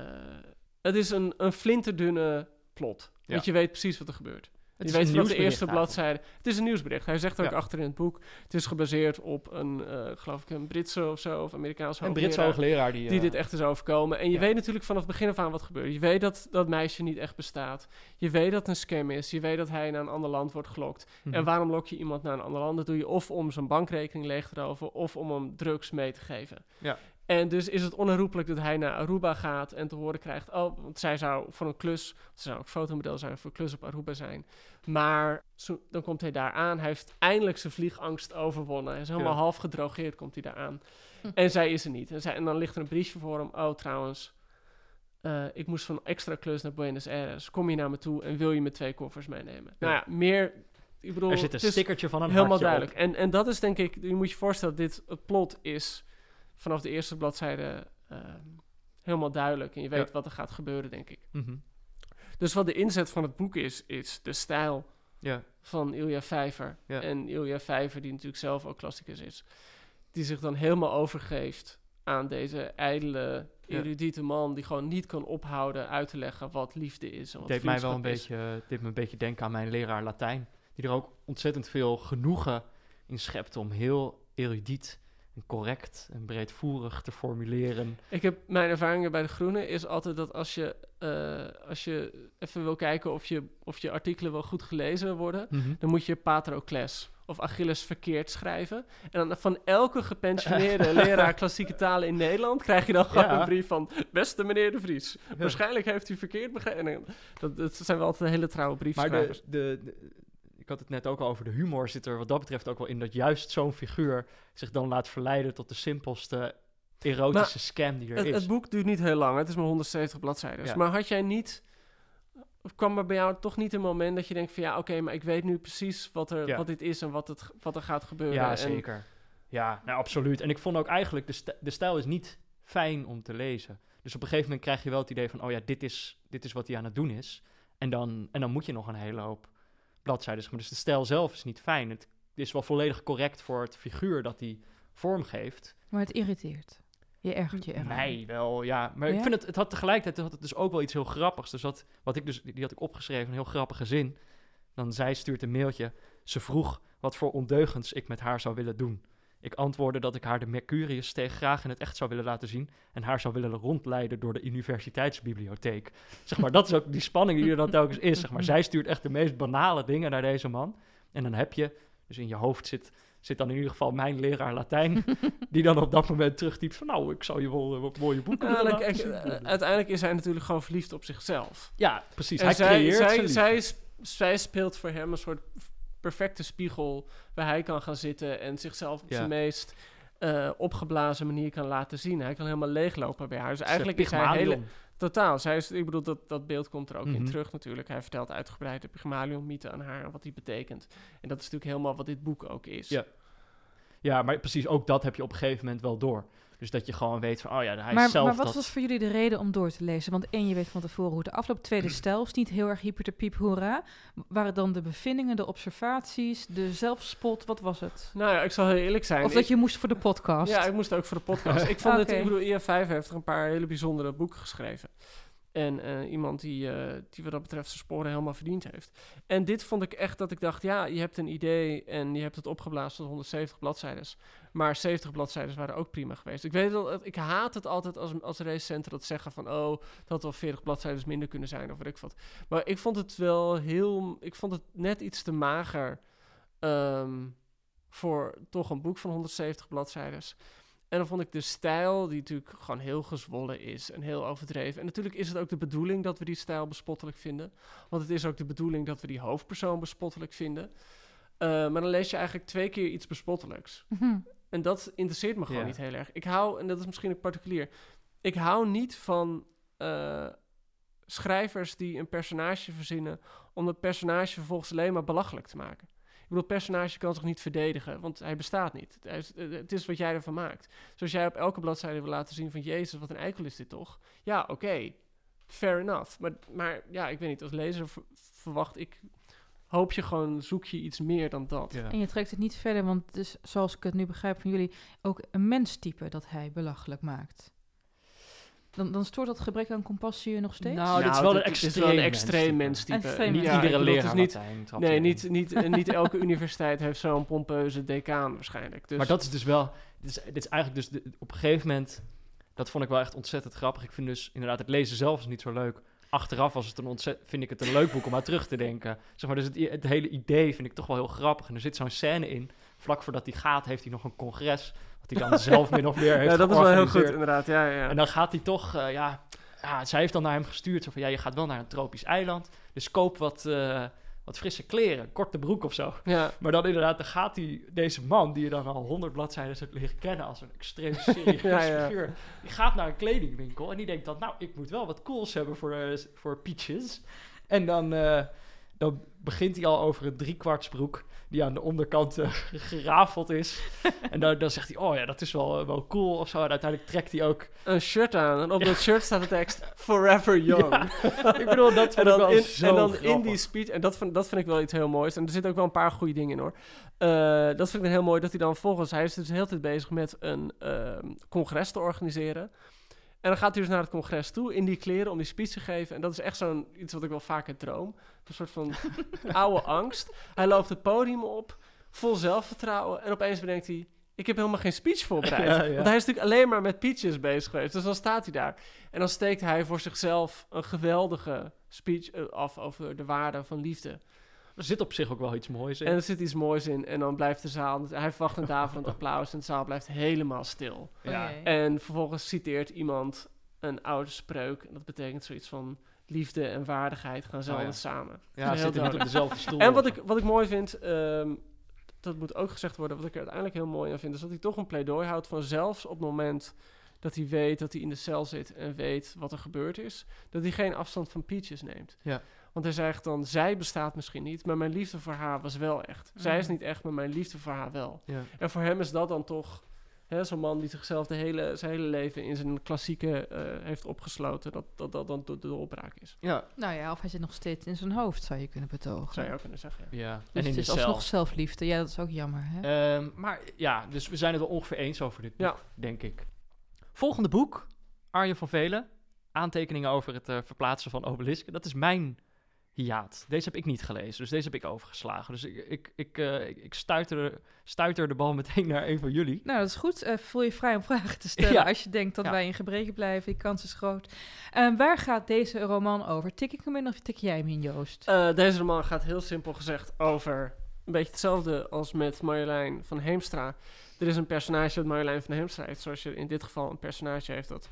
het is een, een flinterdunne plot. Ja. Want je weet precies wat er gebeurt. Het je is weet een vanaf de eerste bladzijde. Het is een nieuwsbericht. Hij zegt ook Ja. achter in het boek. Het is gebaseerd op een, eh, geloof ik, een Britse of zo, of Amerikaanse Een Britse hoogleraar hoogleraar die... die eh, dit echt is overkomen. En je ja. weet natuurlijk vanaf het begin af aan wat gebeurt. Je weet dat dat meisje niet echt bestaat. Je weet dat het een scam is. Je weet dat hij naar een ander land wordt gelokt. mhm. En waarom lok je iemand naar een ander land? Dat doe je of om zijn bankrekening leeg te roven... of om hem drugs mee te geven. Ja. En dus is het onherroepelijk dat hij naar Aruba gaat en te horen krijgt... oh, want zij zou voor een klus... ze zou ook fotomodel zijn voor een klus op Aruba zijn. Maar zo- dan komt hij daar aan. Hij heeft eindelijk zijn vliegangst overwonnen. Hij is helemaal Ja. half gedrogeerd, komt hij daar aan. Hm. En zij is er niet. En, zij, en dan ligt er een briefje voor hem. Oh, trouwens, eh, ik moest van een extra klus naar Buenos Aires. Kom je naar me toe en wil je me twee koffers meenemen? Nou ja, meer... Ik bedoel, Er zit een stickertje van een helemaal duidelijk. op. En, en dat is denk ik... Je moet je voorstellen, dit, het plot is vanaf de eerste bladzijde ehm, helemaal duidelijk. En je weet Ja. wat er gaat gebeuren, denk ik. Mhm. Dus wat de inzet van het boek is, is de stijl Ja. van Ilja Vijver. Ja. En Ilja Vijver, die natuurlijk zelf ook klassicus is, die zich dan helemaal overgeeft aan deze ijdele, erudite man die gewoon niet kan ophouden uit te leggen wat liefde is. En wat deed mij wel een is. beetje, het deed me een beetje denken aan mijn leraar Latijn. Die er ook ontzettend veel genoegen in schept om heel erudiet correct en breedvoerig te formuleren. Ik heb mijn ervaringen bij de Groene is altijd dat als je, eh, als je even wil kijken of je, of je artikelen wel goed gelezen worden, dan moet je Patrocles of Achilles verkeerd schrijven. En dan van elke gepensioneerde [LAUGHS] leraar klassieke talen in Nederland krijg je dan gewoon Ja. een brief van beste meneer de Vries. Waarschijnlijk heeft u verkeerd begrepen. En Dat, dat zijn wel altijd hele trouwe Maar briefschrijvers. de, de, de- ik had het net ook al over de humor zit er wat dat betreft ook wel in dat juist zo'n figuur zich dan laat verleiden tot de simpelste erotische scam die er Het, is. het boek duurt niet heel lang. Het is maar 170 bladzijden. Ja. Maar had jij niet... Of kwam er bij jou toch niet een moment dat je denkt van... Ja, oké, maar ik weet nu precies wat, er, Ja. wat dit is en wat, het, wat er gaat gebeuren. ja, en, zeker. Ja, nou absoluut. En ik vond ook eigenlijk, de, st- de stijl is niet fijn om te lezen. Dus op een gegeven moment krijg je wel het idee van, oh ja, dit is, dit is wat hij aan het doen is. En dan, en dan moet je nog een hele hoop bladzijden. zeg Maar dus de stijl zelf is niet fijn. Het is wel volledig correct voor het figuur dat hij vormgeeft. Maar het irriteert. Je ergert je eraan. Nee, wel, ja. Maar ik vind het, het had tegelijkertijd had het dus ook wel iets heel grappigs. Dus wat, wat ik dus, die had ik opgeschreven, een heel grappige zin. Dan zij stuurt een mailtje. Ze vroeg wat voor ondeugens ik met haar zou willen doen. Ik antwoordde dat ik haar de Mercurius steeg graag in het echt zou willen laten zien. En haar zou willen rondleiden door de universiteitsbibliotheek. Zeg maar, dat is ook die spanning die er dan telkens is. Zeg maar, zij stuurt echt de meest banale dingen naar deze man. En dan heb je, dus in je hoofd zit, zit dan in ieder geval mijn leraar Latijn. [LAUGHS] die dan op dat moment terugtypt van, nou, ik zou je wel eh, wat mooie boeken zien. eh, uiteindelijk is hij natuurlijk gewoon verliefd op zichzelf. Ja, precies. En hij zij, creëert zij, zij, sp- zij speelt voor hem een soort perfecte spiegel waar hij kan gaan zitten en zichzelf op Ja. zijn meest eh, opgeblazen manier kan laten zien. Hij kan helemaal leeglopen bij haar. Dus eigenlijk is hij hele... Totaal. Zij is, ik bedoel, dat, dat beeld komt er ook in Mhm. terug natuurlijk. Hij vertelt uitgebreid de Pygmalion-mythe aan haar en wat die betekent. En dat is natuurlijk helemaal wat dit boek ook is. Ja. Ja, maar precies, ook dat heb je op een gegeven moment wel door. Dus dat je gewoon weet van, oh ja, hij is maar, zelf maar wat dat... was voor jullie de reden om door te lezen? Want één, je weet van tevoren hoe het afloopt. Tweede, [CLEARS THROAT] stijl is niet heel erg hyper te piep hoera. Waren dan de bevindingen, de observaties, de zelfspot? Wat was het? Nou ja, ik zal heel eerlijk zijn. Of dat Ik- je moest voor de podcast? Ja, ik moest ook voor de podcast. ik vond het, [LAUGHS] Oké. ik bedoel, IF5 heeft er een paar hele bijzondere boeken geschreven. En eh, iemand die, eh, die wat dat betreft zijn sporen helemaal verdiend heeft. En dit vond ik echt dat ik dacht, ja, je hebt een idee en je hebt het opgeblazen tot 170 bladzijden. Maar 70 bladzijden waren ook prima geweest. Ik weet dat, ik haat het altijd als, als recensenten dat zeggen van, oh, dat had wel 40 bladzijden minder kunnen zijn of weet ik wat. Maar ik vond het wel heel, ik vond het net iets te mager ehm, voor toch een boek van 170 bladzijden. En dan vond ik de stijl, die natuurlijk gewoon heel gezwollen is en heel overdreven. En natuurlijk is het ook de bedoeling dat we die stijl bespottelijk vinden. Want het is ook de bedoeling dat we die hoofdpersoon bespottelijk vinden. Eh, maar dan lees je eigenlijk twee keer iets bespottelijks. Mhm. En dat interesseert me gewoon niet heel erg. Ik hou, en dat is misschien ook particulier, ik hou niet van eh, schrijvers die een personage verzinnen om dat personage vervolgens alleen maar belachelijk te maken. Ik bedoel, het personage kan zich niet verdedigen, want hij bestaat niet. Eh, het is wat jij ervan maakt. Zoals jij op elke bladzijde wil laten zien van... Jezus, wat een eikel is dit toch? Ja, oké. Fair enough. Maar, maar ja, ik weet niet. Als lezer ver- verwacht ik... Hoop je gewoon, zoek je iets meer dan dat. Ja. En je trekt het niet verder, want het is, zoals ik het nu begrijp van jullie, ook een menstype dat hij belachelijk maakt. Dan, dan stoort dat gebrek aan compassie je nog steeds? Nou, dit is wel een het is extreem wel een extreem menstype. Extreem Niet mens. Niet ja, iedere leraar is niet, Latijn Nee, niet, niet, eh, niet elke [LAUGHS] universiteit heeft zo'n pompeuze decaan waarschijnlijk. Dus, Maar dat is dus wel... Dit is, dit is eigenlijk dus... de- op een gegeven moment... Dat vond ik wel echt ontzettend grappig. Ik vind dus inderdaad het lezen zelf is niet zo leuk. Achteraf was het een ontzet, vind ik het een leuk boek om aan terug te denken. Zeg maar, dus het, het hele idee vind ik toch wel heel grappig. En er zit zo'n scène in. Vlak voordat hij gaat, heeft hij nog een congres. Wat hij dan zelf min of meer heeft ja, dat is wel heel goed inderdaad. Ja, ja. En dan gaat hij toch, eh, ja, ja, zij heeft dan naar hem gestuurd. Zo van, ja, je gaat wel naar een tropisch eiland. Dus koop wat, eh, wat frisse kleren, korte broek of zo. ja. Maar dan inderdaad, dan gaat hij, deze man, die je dan al honderd bladzijden hebt leren kennen als een extreem [LAUGHS] serieus Ja, ja. figuur, die gaat naar een kledingwinkel en die denkt dan, nou, ik moet wel wat cools hebben voor, eh, voor Peaches. En dan, dan begint hij al over een driekwartsbroek die aan de onderkant eh, [LAUGHS] gerafeld is. [LAUGHS] en dan, dan zegt hij, oh ja, dat is wel, eh, wel cool of zo. En uiteindelijk trekt hij ook... Een shirt aan en op dat shirt staat de tekst Forever Young. [LAUGHS] Ik bedoel, dat En vond ik wel in, zo en dan in die speech, en dat vind, dat vind ik wel iets heel moois. En er zitten ook wel een paar goede dingen in hoor. Eh, dat vind ik dan heel mooi dat hij dan volgens, hij is dus de hele tijd bezig met een ehm, congres te organiseren. En dan gaat hij dus naar het congres toe in die kleren om die speech te geven. En dat is echt zo'n iets wat ik wel vaker droom. Een soort van [LAUGHS] oude angst. Hij loopt het podium op, vol zelfvertrouwen. En opeens bedenkt hij, ik heb helemaal geen speech voorbereid. [LAUGHS] Ja, ja. Want hij is natuurlijk alleen maar met peaches bezig geweest. Dus dan staat hij daar. En dan steekt hij voor zichzelf een geweldige speech eh, af over de waarde van liefde. Er zit op zich ook wel iets moois in. En er zit iets moois in. En dan blijft de zaal... Hij verwacht een daverend applaus en de zaal blijft helemaal stil. ja. Oh. En vervolgens citeert iemand een oude spreuk. En dat betekent zoiets van... Liefde en waardigheid gaan zelden ja. samen. ja, Heel zitten niet op dezelfde stoel. En wat ik, wat ik mooi vind, ehm, dat moet ook gezegd worden, wat ik er uiteindelijk heel mooi aan vind, is dat hij toch een pleidooi houdt van zelfs op het moment dat hij weet dat hij in de cel zit en weet wat er gebeurd is, dat hij geen afstand van Peaches neemt. Ja. Want hij zegt dan, zij bestaat misschien niet, maar mijn liefde voor haar was wel echt. Zij is Mhm. niet echt, maar mijn liefde voor haar wel. Ja. En voor hem is dat dan toch hè, zo'n man die zichzelf de hele, zijn hele leven in zijn klassieke eh, heeft opgesloten, dat dat, dat dan de, de doorbraak is. Ja, Nou ja, of hij zit nog steeds in zijn hoofd, zou je kunnen betogen. Zou je ook kunnen zeggen. Ja. ja. Dus en in het is alsnog zelfliefde. Ja, dat is ook jammer. Hè? Ehm, maar ja, dus we zijn het wel ongeveer eens over dit boek, Ja. denk ik. Volgende boek, Arjen van Velen. Aantekeningen over het eh, verplaatsen van obelisken. Dat is mijn hiaat. Deze heb ik niet gelezen, dus deze heb ik overgeslagen. Dus ik, ik, ik, eh, ik, ik stuiter, stuiter de bal meteen naar een van jullie. Nou, dat is goed. Eh, voel je vrij om vragen te stellen [LAUGHS] Ja. als je denkt dat Ja. wij in gebreken blijven. Die kans is groot. Eh, waar gaat deze roman over? Tik ik hem in of tik jij hem in, Joost? Eh, deze roman gaat heel simpel gezegd over een beetje hetzelfde als met Marjolein van Heemstra. Er is een personage dat Marjolein van Heemstra heeft, zoals je in dit geval een personage heeft dat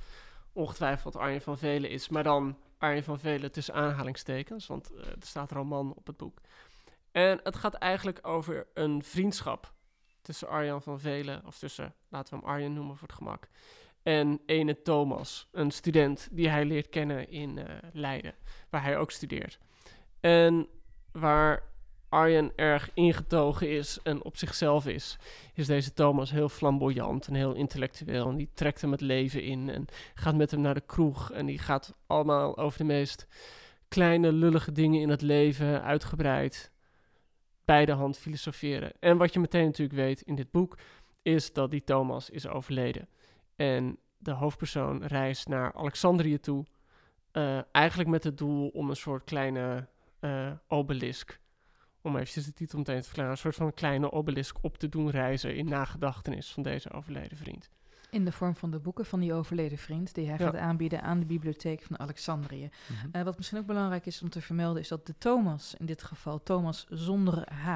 ongetwijfeld Arjen van Velen is, maar dan Arjen van Velen tussen aanhalingstekens, want eh, er staat roman op het boek. En het gaat eigenlijk over een vriendschap tussen Arjan van Velen, of tussen, laten we hem Arjen noemen voor het gemak, en ene Thomas, een student die hij leert kennen in eh, Leiden, waar hij ook studeert. En waar Arjen erg ingetogen is en op zichzelf is, is deze Thomas heel flamboyant en heel intellectueel. En die trekt hem het leven in en gaat met hem naar de kroeg. En die gaat allemaal over de meest kleine, lullige dingen in het leven uitgebreid bij de hand filosoferen. En wat je meteen natuurlijk weet in dit boek, is dat die Thomas is overleden. En de hoofdpersoon reist naar Alexandrië toe, eh, eigenlijk met het doel om een soort kleine eh, obelisk, om eventjes de titel meteen te verklaren, een soort van kleine obelisk op te doen reizen in nagedachtenis van deze overleden vriend. In de vorm van de boeken van die overleden vriend, die hij Ja. gaat aanbieden aan de bibliotheek van Alexandrië. Mhm. Eh, wat misschien ook belangrijk is om te vermelden, is dat de Thomas, in dit geval Thomas zonder H,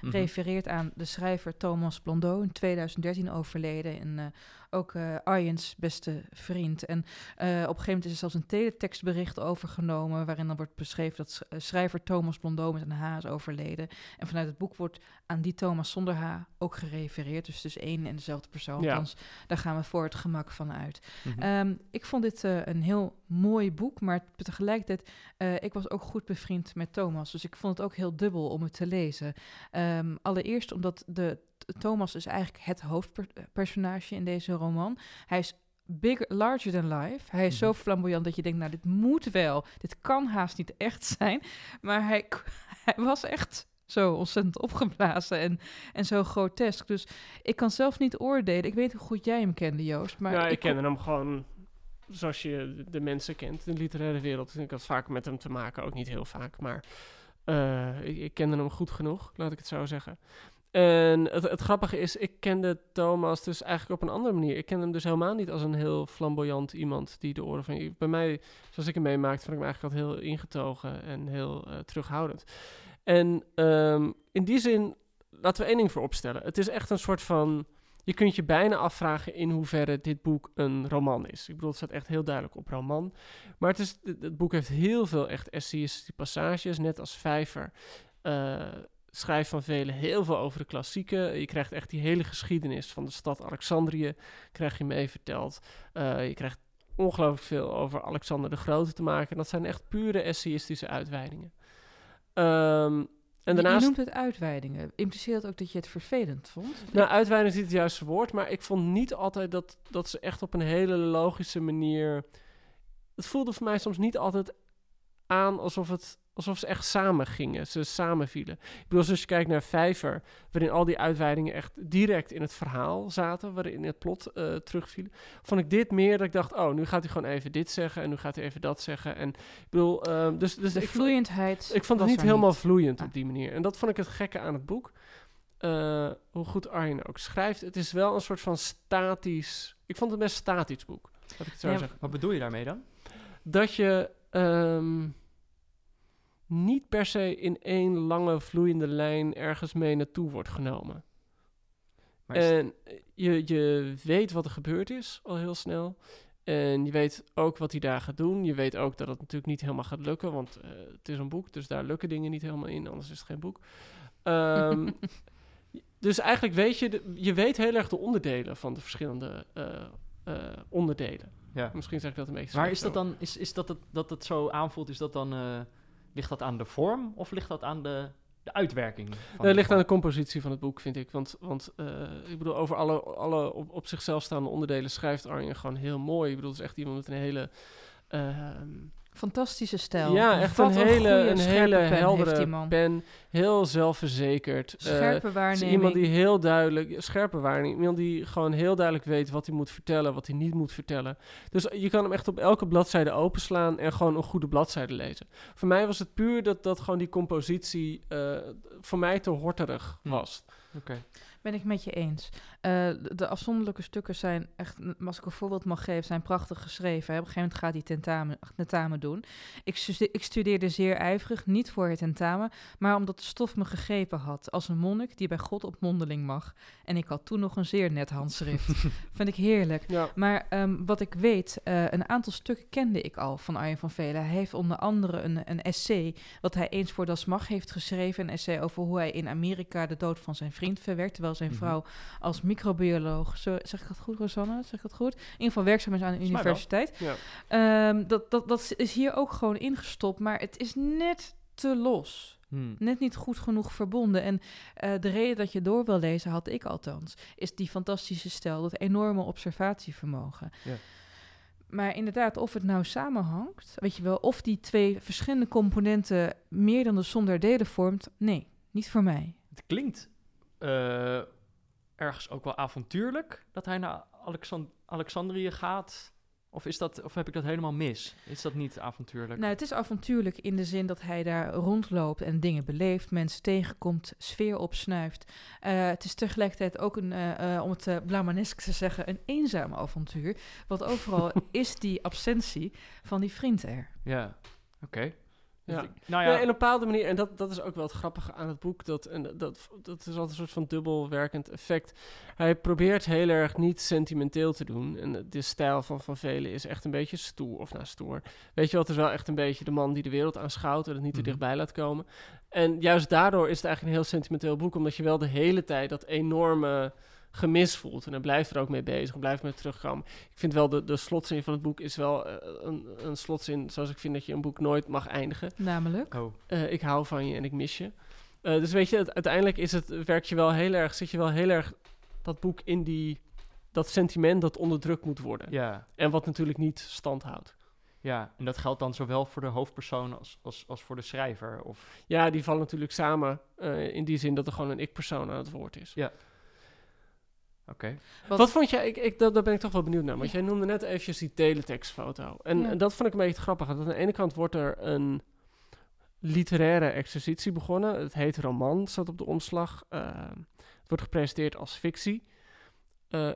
Mhm. refereert aan de schrijver Thomas Blondeau, in 2013 overleden. En eh, ook eh Arjen's beste vriend. En eh, op een gegeven moment is er zelfs een teletekstbericht overgenomen, waarin dan wordt beschreven dat eh, schrijver Thomas Blondeau met een H is overleden. En vanuit het boek wordt aan die Thomas zonder H ook gerefereerd. Dus is één en dezelfde persoon. Ja. Althans, daar gaan we voor het gemak van uit. Mhm. Ehm, ik vond dit een heel mooi boek, maar tegelijkertijd, ik was ook goed bevriend met Thomas. Dus ik vond het ook heel dubbel om het te lezen. Ehm, allereerst omdat de, Thomas is eigenlijk het hoofdpersonage in deze roman. Hij is bigger, larger than life. Hij is zo Mhm. flamboyant dat je denkt, nou, dit moet wel. Dit kan haast niet echt zijn. Maar hij, [LAUGHS] hij was echt zo ontzettend opgeblazen en, en zo grotesk. Dus ik kan zelf niet oordelen. Ik weet hoe goed jij hem kende, Joost. Maar ik, kende hem gewoon zoals je de- mensen kent in de literaire wereld. Ik had vaak met hem te maken, ook niet heel vaak, maar eh, ik, ik kende hem goed genoeg, laat ik het zo zeggen. En het, het grappige is, ik kende Thomas dus eigenlijk op een andere manier. Ik kende hem dus helemaal niet als een heel flamboyant iemand die de oren van... Bij mij, zoals ik hem meemaakte, vond ik hem eigenlijk altijd heel ingetogen en heel eh, terughoudend. En ehm, in die zin, laten we één ding voor opstellen. Het is echt een soort van... Je kunt je bijna afvragen in hoeverre dit boek een roman is. Ik bedoel, het staat echt heel duidelijk op roman. Maar het, is, het boek heeft heel veel echt essayistische passages, net als Vijver. eh schrijft van velen heel veel over de klassieken. Je krijgt echt die hele geschiedenis van de stad Alexandrië, krijg je mee verteld. Eh, je krijgt ongelooflijk veel over Alexander de Grote te maken. En dat zijn echt pure essayistische uitweidingen. Ehm, en daarnaast... Je noemt het uitweidingen. Impliceert dat ook dat je het vervelend vond? Nou, uitweiding is niet het juiste woord, maar ik vond niet altijd dat, dat ze echt op een hele logische manier. Het voelde voor mij soms niet altijd aan alsof, het, alsof ze echt samen gingen, ze samenvielen. Ik bedoel, als je kijkt naar Vijver, waarin al die uitweidingen echt direct in het verhaal zaten, waarin het plot eh, terugvielen, vond ik dit meer dat ik dacht, oh, nu gaat hij gewoon even dit zeggen en nu gaat hij even dat zeggen. En ik bedoel, ehm, dus, dus De ik, vloeiendheid. ik vond het niet helemaal vloeiend Ah. op die manier. En dat vond ik het gekke aan het boek. Eh, hoe goed Arjen ook schrijft. Het is wel een soort van statisch... Ik vond het best statisch boek. Ik het zo Ja, zeggen. Wat bedoel je daarmee dan? Dat je ehm, niet per se in één lange vloeiende lijn ergens mee naartoe wordt genomen. Maar En je, je weet wat er gebeurd is al heel snel. En je weet ook wat hij daar gaat doen. Je weet ook dat het natuurlijk niet helemaal gaat lukken, want eh, het is een boek, dus daar lukken dingen niet helemaal in, anders is het geen boek. Ehm, [LAUGHS] dus eigenlijk weet je, de- je weet heel erg de onderdelen van de verschillende eh, eh, onderdelen. ja. Misschien zeg ik dat een beetje. Maar is dat dan, is, is dat het, dat het zo aanvoelt, is dat dan, eh, ligt dat aan de vorm of ligt dat aan de, de uitwerking? De het ligt aan de compositie van het boek, vind ik. Want, want eh, ik bedoel, over alle, alle op, op zichzelf staande onderdelen schrijft Arjen gewoon heel mooi. Ik bedoel, het is echt iemand met een hele... ehm, Fantastische stijl. Ja, echt Wat een hele, goede, een hele pen heeft die heldere man. pen. Heel zelfverzekerd. Eh, Scherpe waarneming. iemand die heel duidelijk, scherpe waarneming, iemand die gewoon heel duidelijk weet wat hij moet vertellen, wat hij niet moet vertellen. Dus je kan hem echt op elke bladzijde openslaan en gewoon een goede bladzijde lezen. Voor mij was het puur dat, dat gewoon die compositie eh, voor mij te horterig Hm. was. Oké. Ben ik met je eens. Eh, de, de afzonderlijke stukken zijn echt, als ik een voorbeeld mag geven, zijn prachtig geschreven. hè. Op een gegeven moment gaat hij tentamen, tentamen doen. Ik, ik studeerde zeer ijverig, niet voor het tentamen, maar omdat de stof me gegrepen had. Als een monnik die bij God op mondeling mag. En ik had toen nog een zeer net handschrift. [LAUGHS] Vind ik heerlijk. Ja. Maar ehm, wat ik weet, eh, een aantal stukken kende ik al van Arjen van Velen. Hij heeft onder andere een, een essay, wat hij eens voor Das Mag heeft geschreven. Een essay over hoe hij in Amerika de dood van zijn vriend verwerkt. Terwijl zijn Mhm. vrouw als microbioloog, zo, zeg ik dat goed Rosanne? Zeg ik dat goed? In ieder geval werkzaam is aan de universiteit. Ja. Ehm, dat, dat, dat is hier ook gewoon ingestopt, maar het is net te los. Hmm. Net niet goed genoeg verbonden. En eh, de reden dat je door wil lezen, had ik althans, is die fantastische stijl, dat enorme observatievermogen. Ja. Maar inderdaad, of het nou samenhangt, weet je wel, of die twee verschillende componenten meer dan de som der delen vormt, nee, niet voor mij. Het klinkt eh, ergens ook wel avontuurlijk dat hij naar Alexand Alexandrië gaat. Of, is dat, of heb ik dat helemaal mis? Is dat niet avontuurlijk? Nou, het is avontuurlijk in de zin dat hij daar rondloopt en dingen beleeft, mensen tegenkomt, sfeer opsnuift. Eh, het is tegelijkertijd ook een, eh, eh, om het uh, blamanesk te zeggen, een eenzaam avontuur. Want overal [LAUGHS] is die absentie van die vriend er. Ja, oké. Ja. Ik- Nou Ja, in een bepaalde manier, en dat, dat is ook wel het grappige aan het boek, dat, en dat, dat is altijd een soort van dubbel werkend effect. Hij probeert heel erg niet sentimenteel te doen. En de stijl van Van Velen is echt een beetje stoer, of nou stoer. Weet je wat, het is wel echt een beetje de man die de wereld aanschouwt en het niet te Mhm. dichtbij laat komen. En juist daardoor is het eigenlijk een heel sentimenteel boek, omdat je wel de hele tijd dat enorme gemis voelt. En hij blijft er ook mee bezig, en blijft mee terugkomen. Ik vind wel, de, de slotzin van het boek is wel eh, een, een slotzin zoals ik vind dat je een boek nooit mag eindigen. Namelijk, oh, Eh, ik hou van je en ik mis je. Eh, dus weet je, het- uiteindelijk is het, werk je wel heel erg, zit je wel heel erg dat boek in die, dat sentiment dat onderdrukt moet worden. ja, En wat natuurlijk niet stand houdt. ja. En dat geldt dan zowel voor de hoofdpersoon als, als, als voor de schrijver? Of... Ja, die vallen natuurlijk samen eh, in die zin dat er gewoon een ik-persoon aan het woord is. Ja. Oké. Wat- Wat, vond jij, ik, ik, dat, daar ben ik toch wel benieuwd naar, want jij noemde net eventjes die teletextfoto. En, Ja. en dat vond ik een beetje grappig. want Aan de ene kant wordt er een literaire exercitie begonnen. Het heet roman, staat op de omslag. Eh, het wordt gepresenteerd als fictie. Eh,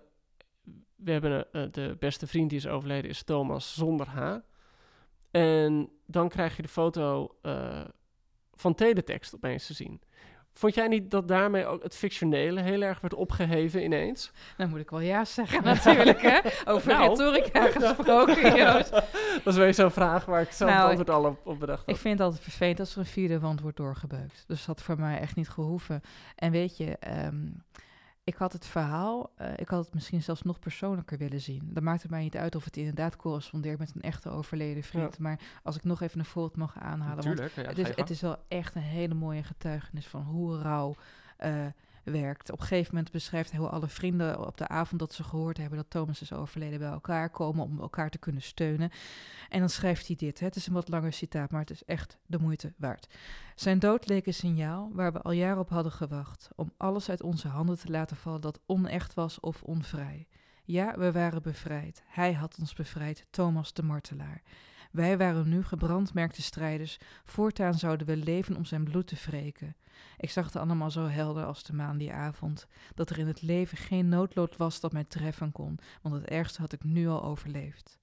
we hebben eh, de beste vriend die is overleden, is Thomas zonder H. En dan krijg je de foto eh, van teletext opeens te zien. Vond jij niet dat daarmee ook het fictionele heel erg werd opgeheven ineens? Dan moet ik wel ja zeggen [LAUGHS] natuurlijk, hè? Over Nou. retorica [LAUGHS] gesproken, Joost. Dat is weer zo'n vraag waar ik zelf Nou, het antwoord al op, op bedacht Ik vind het altijd vervelend als er een vierde wand wordt doorgebeukt. Dus dat had voor mij echt niet gehoeven. En weet je, ehm, ik had het verhaal, eh, ik had het misschien zelfs nog persoonlijker willen zien. Dan maakt het mij niet uit of het inderdaad correspondeert met een echte overleden vriend. Maar als ik nog even een voorbeeld mag aanhalen. want. Ja, het, is, het is wel echt een hele mooie getuigenis van hoe rouw eh, werkt. Op een gegeven moment beschrijft hij hoe alle vrienden op de avond dat ze gehoord hebben dat Thomas is overleden bij elkaar komen om elkaar te kunnen steunen. En dan schrijft hij dit. Het is een wat langer citaat, maar het is echt de moeite waard. Zijn dood leek een signaal waar we al jaren op hadden gewacht. Om alles uit onze handen te laten vallen dat onecht was of onvrij. Ja, we waren bevrijd. Hij had ons bevrijd, Thomas de martelaar. Wij waren nu gebrandmerkte strijders. Voortaan zouden we leven om zijn bloed te wreken. Ik zag het allemaal zo helder als de maan die avond. Dat er in het leven geen noodlot was dat mij treffen kon, want het ergste had ik nu al overleefd.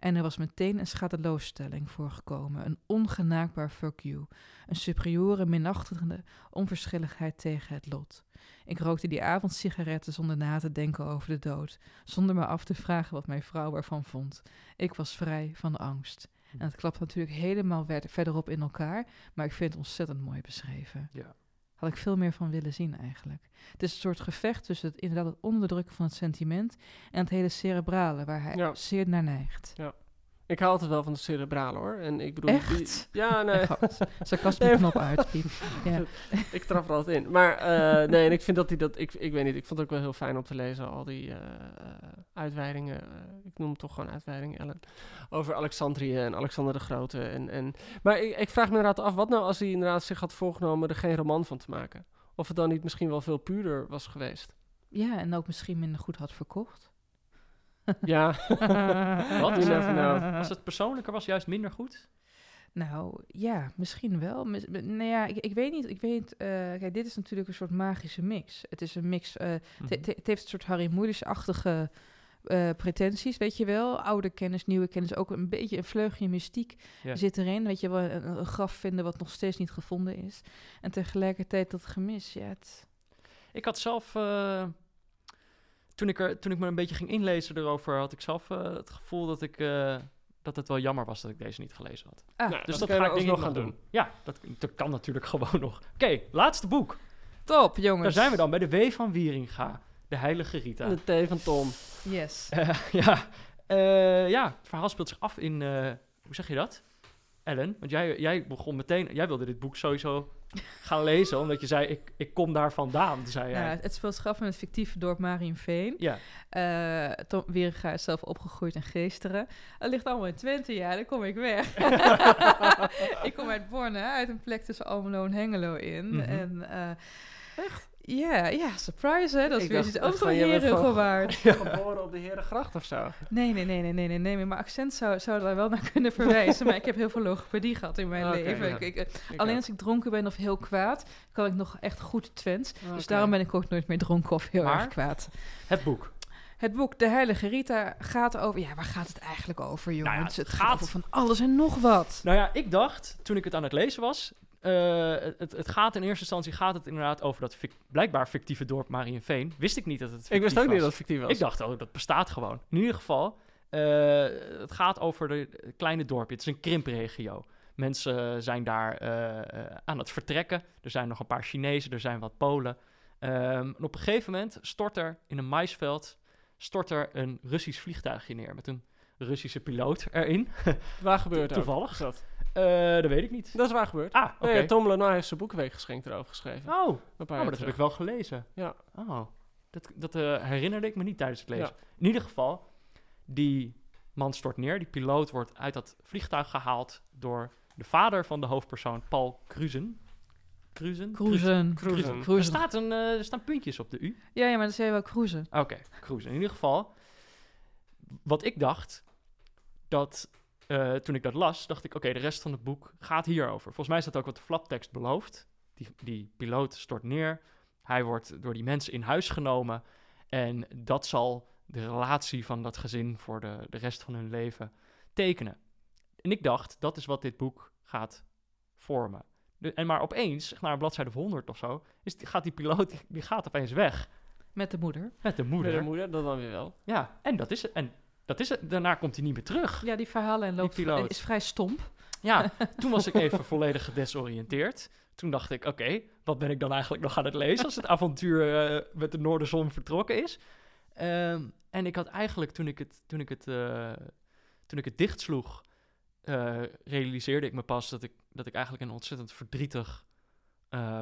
En er was meteen een schadeloosstelling voorgekomen, een ongenaakbaar fuck you, een superiore minachtende onverschilligheid tegen het lot. Ik rookte die avond sigaretten zonder na te denken over de dood, zonder me af te vragen wat mijn vrouw ervan vond. Ik was vrij van angst. En het klapt natuurlijk helemaal ver- verderop in elkaar, maar ik vind het ontzettend mooi beschreven. Ja. Had ik veel meer van willen zien eigenlijk. Het is een soort gevecht tussen het, inderdaad het onderdrukken van het sentiment en het hele cerebrale, waar hij Ja. zeer naar neigt. Ik hou altijd wel van de cerebrale hoor. En ik bedoel, die- Echt? ja, nee, Sarcasme Nee, knop uit. [LAUGHS] Ja. ik trap er altijd in. Maar eh, nee, en ik vind dat hij dat, ik, ik weet niet, ik vond het ook wel heel fijn om te lezen, al die eh, uitweidingen. ik noem het toch gewoon uitweidingen, Ellen. Over Alexandrië en Alexander de Grote. En, en, maar ik, ik vraag me inderdaad af, wat nou als hij inderdaad zich had voorgenomen er geen roman van te maken? Of het dan niet misschien wel veel puurder was geweest? ja, en ook misschien minder goed had verkocht. Ja, [LAUGHS] Wat? You never know. Als het persoonlijker was, juist minder goed? Nou, ja, misschien wel. Mis- nou ja, ik, ik weet niet. Ik weet, eh, kijk, dit is natuurlijk een soort magische mix. Het is een mix. eh, het- Mhm. het, heeft een soort Harry Moelis-achtige eh, pretenties, weet je wel. Oude kennis, nieuwe kennis. Ook een beetje een vleugje mystiek zit erin. Weet je wel, een, een graf vinden wat nog steeds niet gevonden is. En tegelijkertijd dat gemis, ja, het... Ik had zelf, eh, toen, ik er, toen ik me een beetje ging inlezen erover, had ik zelf eh, het gevoel dat, ik, eh, dat het wel jammer was dat ik deze niet gelezen had. Ah, Nou, Dus dat ga ik ik gaan nog doen. Ja, dat, dat kan natuurlijk [LAUGHS] gewoon nog. Oké, laatste boek. top, jongens. Daar zijn we dan, bij de W van Wieringa. De Heilige Rita. de T van Tom. Yes. [LAUGHS] Ja, eh, ja, het verhaal speelt zich af in, eh, hoe zeg je dat? Ellen, want jij, jij begon meteen, jij wilde dit boek sowieso gaan lezen, [LAUGHS] omdat je zei, ik, ik kom daar vandaan, zei jij. Nou, het speelt zich af in het fictieve dorp Marienveen. ja, Eh Tom Wieringa is zelf opgegroeid in Geesteren. Het ligt allemaal in Twente, ja, dan kom ik weg. [LAUGHS] [LAUGHS] ik kom uit Borne, uit een plek tussen Almelo en Hengelo in. Mhm. En, Echt? Ja, ja, surprise hè, dat is Ik weer dacht iets ook van van, jij bent gewoon- waard. [LAUGHS] Geboren op de Herengracht of zo. Nee, nee, nee, nee, nee, nee, nee, maar mijn accent zou, zou daar wel naar kunnen [LAUGHS] verwijzen. maar ik heb heel veel logopedie gehad in mijn leven. ja. Ik, ik, eh, alleen als ik dronken ben of heel kwaad, kan ik nog echt goed Twents. Dus daarom ben ik ook nooit meer dronken of heel Maar? erg kwaad. het boek. Het boek De Heilige Rita gaat over... Ja, waar gaat het eigenlijk over, jongens? Nou ja, het het gaat over van alles en nog wat. Nou ja, ik dacht, toen ik het aan het lezen was, eh, het, het gaat in eerste instantie gaat het inderdaad over dat blijkbaar fictieve dorp Marienveen. Wist ik niet dat het Ik wist fictief ook niet dat het fictief was. Ik dacht, oh, dat bestaat gewoon. In ieder geval, eh, het gaat over de het kleine dorpje. Het is een krimpregio. Mensen zijn daar eh, aan het vertrekken. Er zijn nog een paar Chinezen, er zijn wat Polen. Ehm, en op een gegeven moment stort er in een maisveld stort er een Russisch vliegtuigje neer met een Russische piloot erin. Waar gebeurt [LAUGHS] dat? Toevallig. Is dat? Eh, dat weet ik niet. Dat is waar gebeurd. Ah, oké. Nee, Tom Lenoir heeft zijn boekenweek geschenkt erover geschreven. Oh, Een paar oh, maar dat heb ik wel gelezen. Ja. Oh, dat, dat eh, herinnerde ik me niet tijdens het lezen. Ja. In ieder geval, die man stort neer. Die piloot wordt uit dat vliegtuig gehaald door de vader van de hoofdpersoon, Paul Cruzen. Cruisen? Cruisen. Cruisen. Er, staat een, eh, er staan puntjes op de U. Ja, ja, maar dat zei je wel cruisen. Oké, cruisen. In ieder geval, wat ik dacht, dat eh, toen ik dat las, dacht ik, oké, de rest van het boek gaat hierover. Volgens mij is dat ook wat de flaptekst belooft. Die, die piloot stort neer, hij wordt door die mensen in huis genomen en dat zal de relatie van dat gezin voor de, de rest van hun leven tekenen. En ik dacht, dat is wat dit boek gaat vormen. De- en maar opeens, naar bladzijde 100 of zo, is, gaat die piloot, die, die gaat opeens weg. Met de moeder. Met de moeder. Moeder. de moeder, dat dan weer wel. Ja, en dat is het. En dat is het. Daarna komt hij niet meer terug. Ja, die verhalen loopt piloot. is vrij stomp. Ja, [LAUGHS] toen was ik even volledig gedesoriënteerd. Toen dacht ik, oké, wat ben ik dan eigenlijk nog aan het lezen als het avontuur eh, met de Noorderzon vertrokken is? Ehm, en ik had eigenlijk, toen ik het, toen ik het, eh, toen ik het dichtsloeg, eh, realiseerde ik me pas dat ik, dat ik eigenlijk een ontzettend verdrietig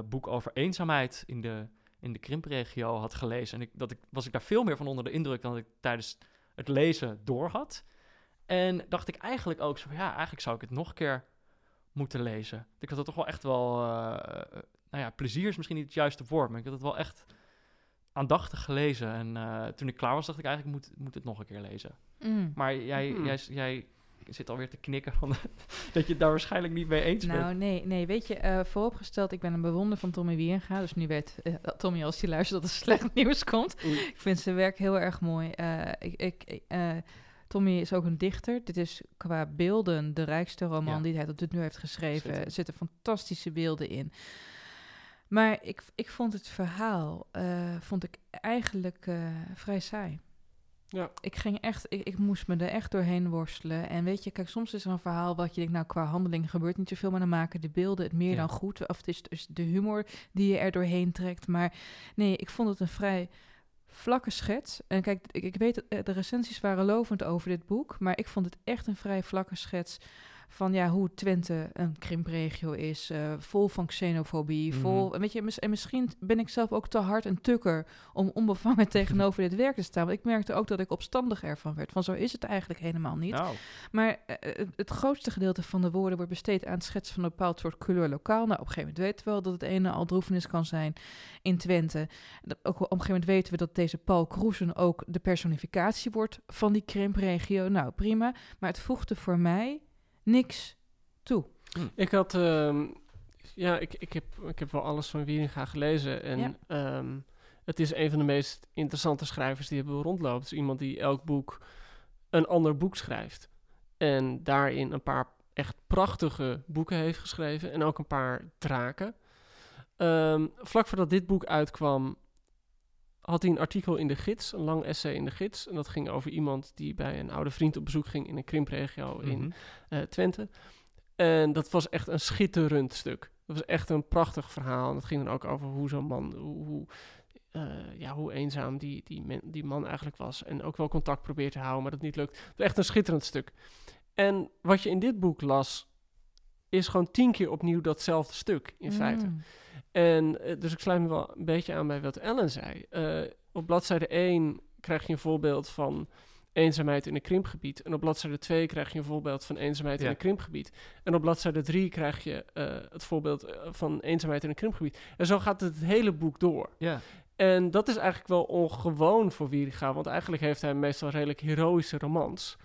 boek over eenzaamheid in de, in de krimpregio had gelezen. En ik, dat ik, was ik daar veel meer van onder de indruk dan ik tijdens het lezen door had. En dacht ik eigenlijk ook zo, ja, eigenlijk zou ik het nog een keer moeten lezen. Ik had het toch wel echt wel, eh, eh, nou ja, plezier is misschien niet het juiste woord, maar ik had het wel echt aandachtig gelezen. En eh, toen ik klaar was, dacht ik eigenlijk, ik moet, moet het nog een keer lezen. Mm. Maar jij, Hmm. jij, jij zit alweer te knikken van [LAUGHS] dat je het daar waarschijnlijk niet mee eens bent. Nou, nee, nee. Weet je, eh, vooropgesteld, ik ben een bewonder van Tommy Wieringa. Dus nu weet eh, Tommy, als hij luistert, dat er slecht [LAUGHS] nieuws komt. Oei. Ik vind zijn werk heel erg mooi. Eh, ik, ik, Tommy is ook een dichter. Dit is qua beelden de rijkste roman Ja. die hij tot nu heeft geschreven. Er zitten fantastische beelden in. Maar ik, ik vond het verhaal vond ik eigenlijk vrij saai. Ja. Ik ging echt, ik, ik moest me er echt doorheen worstelen. En weet je, kijk, soms is er een verhaal wat je denkt, nou, qua handeling gebeurt niet zoveel, maar dan maken de beelden het meer Ja. dan goed. Of het is dus de humor die je er doorheen trekt. Maar nee, ik vond het een vrij vlakke schets. En kijk, ik, ik weet eh, de recensies waren lovend over dit boek, maar ik vond het echt een vrij vlakke schets van ja, hoe Twente een krimpregio is, eh, vol van xenofobie, Mhm. vol... En, weet je, en misschien ben ik zelf ook te hard en tukker om onbevangen [LAUGHS] tegenover dit werk te staan. Want ik merkte ook dat ik opstandig ervan werd. Van zo is het eigenlijk helemaal niet. Nou, Maar eh, het, het grootste gedeelte van de woorden wordt besteed aan het schetsen van een bepaald soort kleur lokaal. Nou, op een gegeven moment weten we wel dat het ene al droefenis kan zijn in Twente. Dat- Ook op een gegeven moment weten we dat deze Paul Kroesen ook de personificatie wordt van die krimpregio. Nou, prima. Maar het voegde voor mij niks toe. Ik had, ehm, ja, ik, ik, heb, ik heb wel alles van Wieringa gelezen. En Ja. ehm, het is een van de meest interessante schrijvers die hebben rondloopt. Het is iemand die elk boek een ander boek schrijft. En daarin een paar echt prachtige boeken heeft geschreven. En ook een paar draken. Ehm, vlak voordat dit boek uitkwam, had hij een artikel in de gids, een lang essay in de gids. En dat ging over iemand die bij een oude vriend op bezoek ging in een krimpregio in mhm. eh, Twente. En dat was echt een schitterend stuk. Dat was echt een prachtig verhaal. En dat ging dan ook over hoe zo'n man, hoe, hoe, eh, ja, hoe eenzaam die, die, men- die man eigenlijk was. En ook wel contact probeert te houden, maar dat niet lukt. Het was echt een schitterend stuk. En wat je in dit boek las, is gewoon tien keer opnieuw datzelfde stuk, in feite. En eh, dus ik sluit me wel een beetje aan bij wat Ellen zei. Eh, op bladzijde 1 krijg je een voorbeeld van eenzaamheid in een krimpgebied. En op bladzijde 2 krijg je een voorbeeld van eenzaamheid in een krimpgebied. En op bladzijde 3 krijg je eh, het voorbeeld van eenzaamheid in een krimpgebied. En zo gaat het, het hele boek door. Ja, En dat is eigenlijk wel ongewoon voor Wieringa, want eigenlijk heeft hij meestal redelijk heroïsche romans.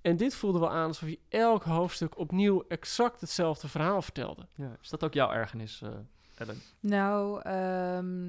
En dit voelde wel aan alsof hij elk hoofdstuk opnieuw exact hetzelfde verhaal vertelde. ja. Is dat ook jouw ergernis, eh, Ellen? Nou, ehm,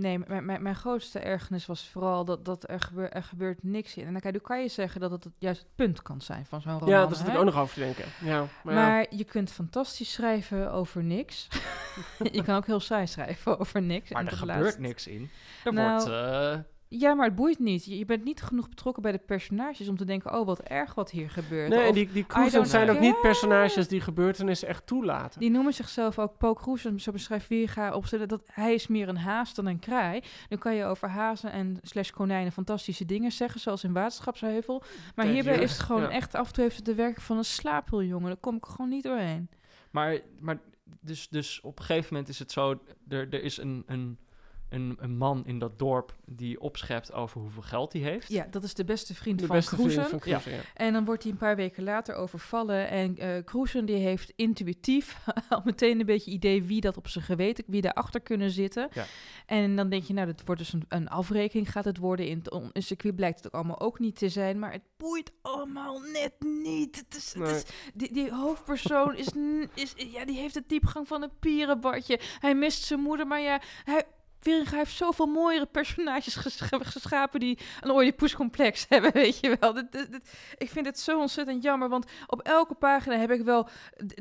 nee, mijn, mijn, mijn grootste ergernis was vooral dat, dat er, gebeur, er gebeurt niks in. En dan kan, je zeggen dat het juist het punt kan zijn van zo'n roman. ja, daar zit ik ook nog over te denken. Ja, maar, Maar, ja. je kunt fantastisch schrijven over niks. [LAUGHS] je kan ook heel saai schrijven over niks. Maar En er gebeurt laatst- niks in. Er Nou, wordt... eh, Ja, maar het boeit niet. Je, je bent niet genoeg betrokken bij de personages om te denken... oh, wat erg wat hier gebeurt. Nee, Of die, die don't zijn ook niet personages die gebeurtenissen echt toelaten. Die noemen zichzelf ook en zo beschrijft Wieringa op z'n- dat hij is meer een haas dan een kraai. Dan kan je over hazen en slash konijnen fantastische dingen zeggen, zoals in Waterschapsheuvel. Maar hierbij is het gewoon Ja. echt, af en toe heeft het de werk van een slaapwiljongen. Daar kom ik gewoon niet doorheen. Maar, maar dus, dus op een gegeven moment is het zo, er, er is een, een een, een man in dat dorp die opschept over hoeveel geld hij heeft. Ja, dat is de beste vriend De van beste vriend van Kroesen, ja. En dan wordt hij een paar weken later overvallen. En eh Kroesen die heeft intuïtief [LAUGHS] al meteen een beetje idee wie dat op zijn geweten, wie daarachter kunnen zitten. Ja. En dan denk je, nou, dat wordt dus een, een afrekening gaat het worden. In het on- een circuit blijkt het ook allemaal ook niet te zijn. Maar het boeit allemaal net niet. Het is, het Nee. is, die, die hoofdpersoon is, is, ja, die heeft de diepgang van een pierenbadje. Hij mist zijn moeder, maar ja, hij... Wieringa heeft zoveel mooiere personages ges- geschapen die een Oedipus-complex [LAUGHS] hebben, weet je wel. Dit, dit- dit- ik vind het zo ontzettend jammer, want op elke pagina heb ik wel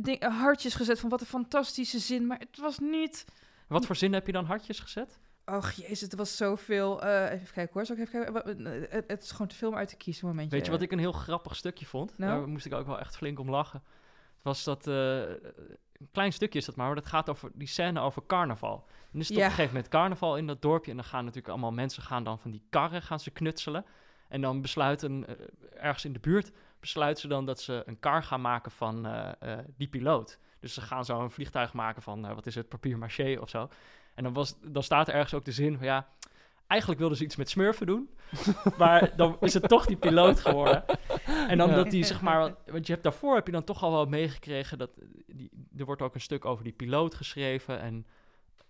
ding- hartjes gezet van wat een fantastische zin, maar het was niet... Wat voor zin heb je dan hartjes gezet? Och jezus, het was zoveel... eh even kijken hoor, zal ik even kijken? Wa- eh, Het, het is gewoon te veel om uit te kiezen, momentje. Weet je wat ik een heel grappig stukje vond? Nou? Daar moest ik ook wel echt flink om lachen. Het was dat... eh, een klein stukje is dat maar, maar dat gaat over die scène over carnaval. En is het Ja. op een gegeven moment carnaval in dat dorpje... en dan gaan natuurlijk allemaal mensen gaan dan van die karren gaan ze knutselen. En dan besluiten, eh, ergens in de buurt... besluiten ze dan dat ze een kar gaan maken van eh, eh, die piloot. Dus ze gaan zo een vliegtuig maken van, wat is het, papier maché of zo. En dan, was, dan staat er ergens ook de zin van, ja... Eigenlijk wilden ze iets met smurfen doen. [LAUGHS] maar dan is het toch die piloot geworden. En dan Ja. dat die, zeg maar... Want, je hebt daarvoor heb je dan toch al wel meegekregen... dat die, er wordt ook een stuk over die piloot geschreven... en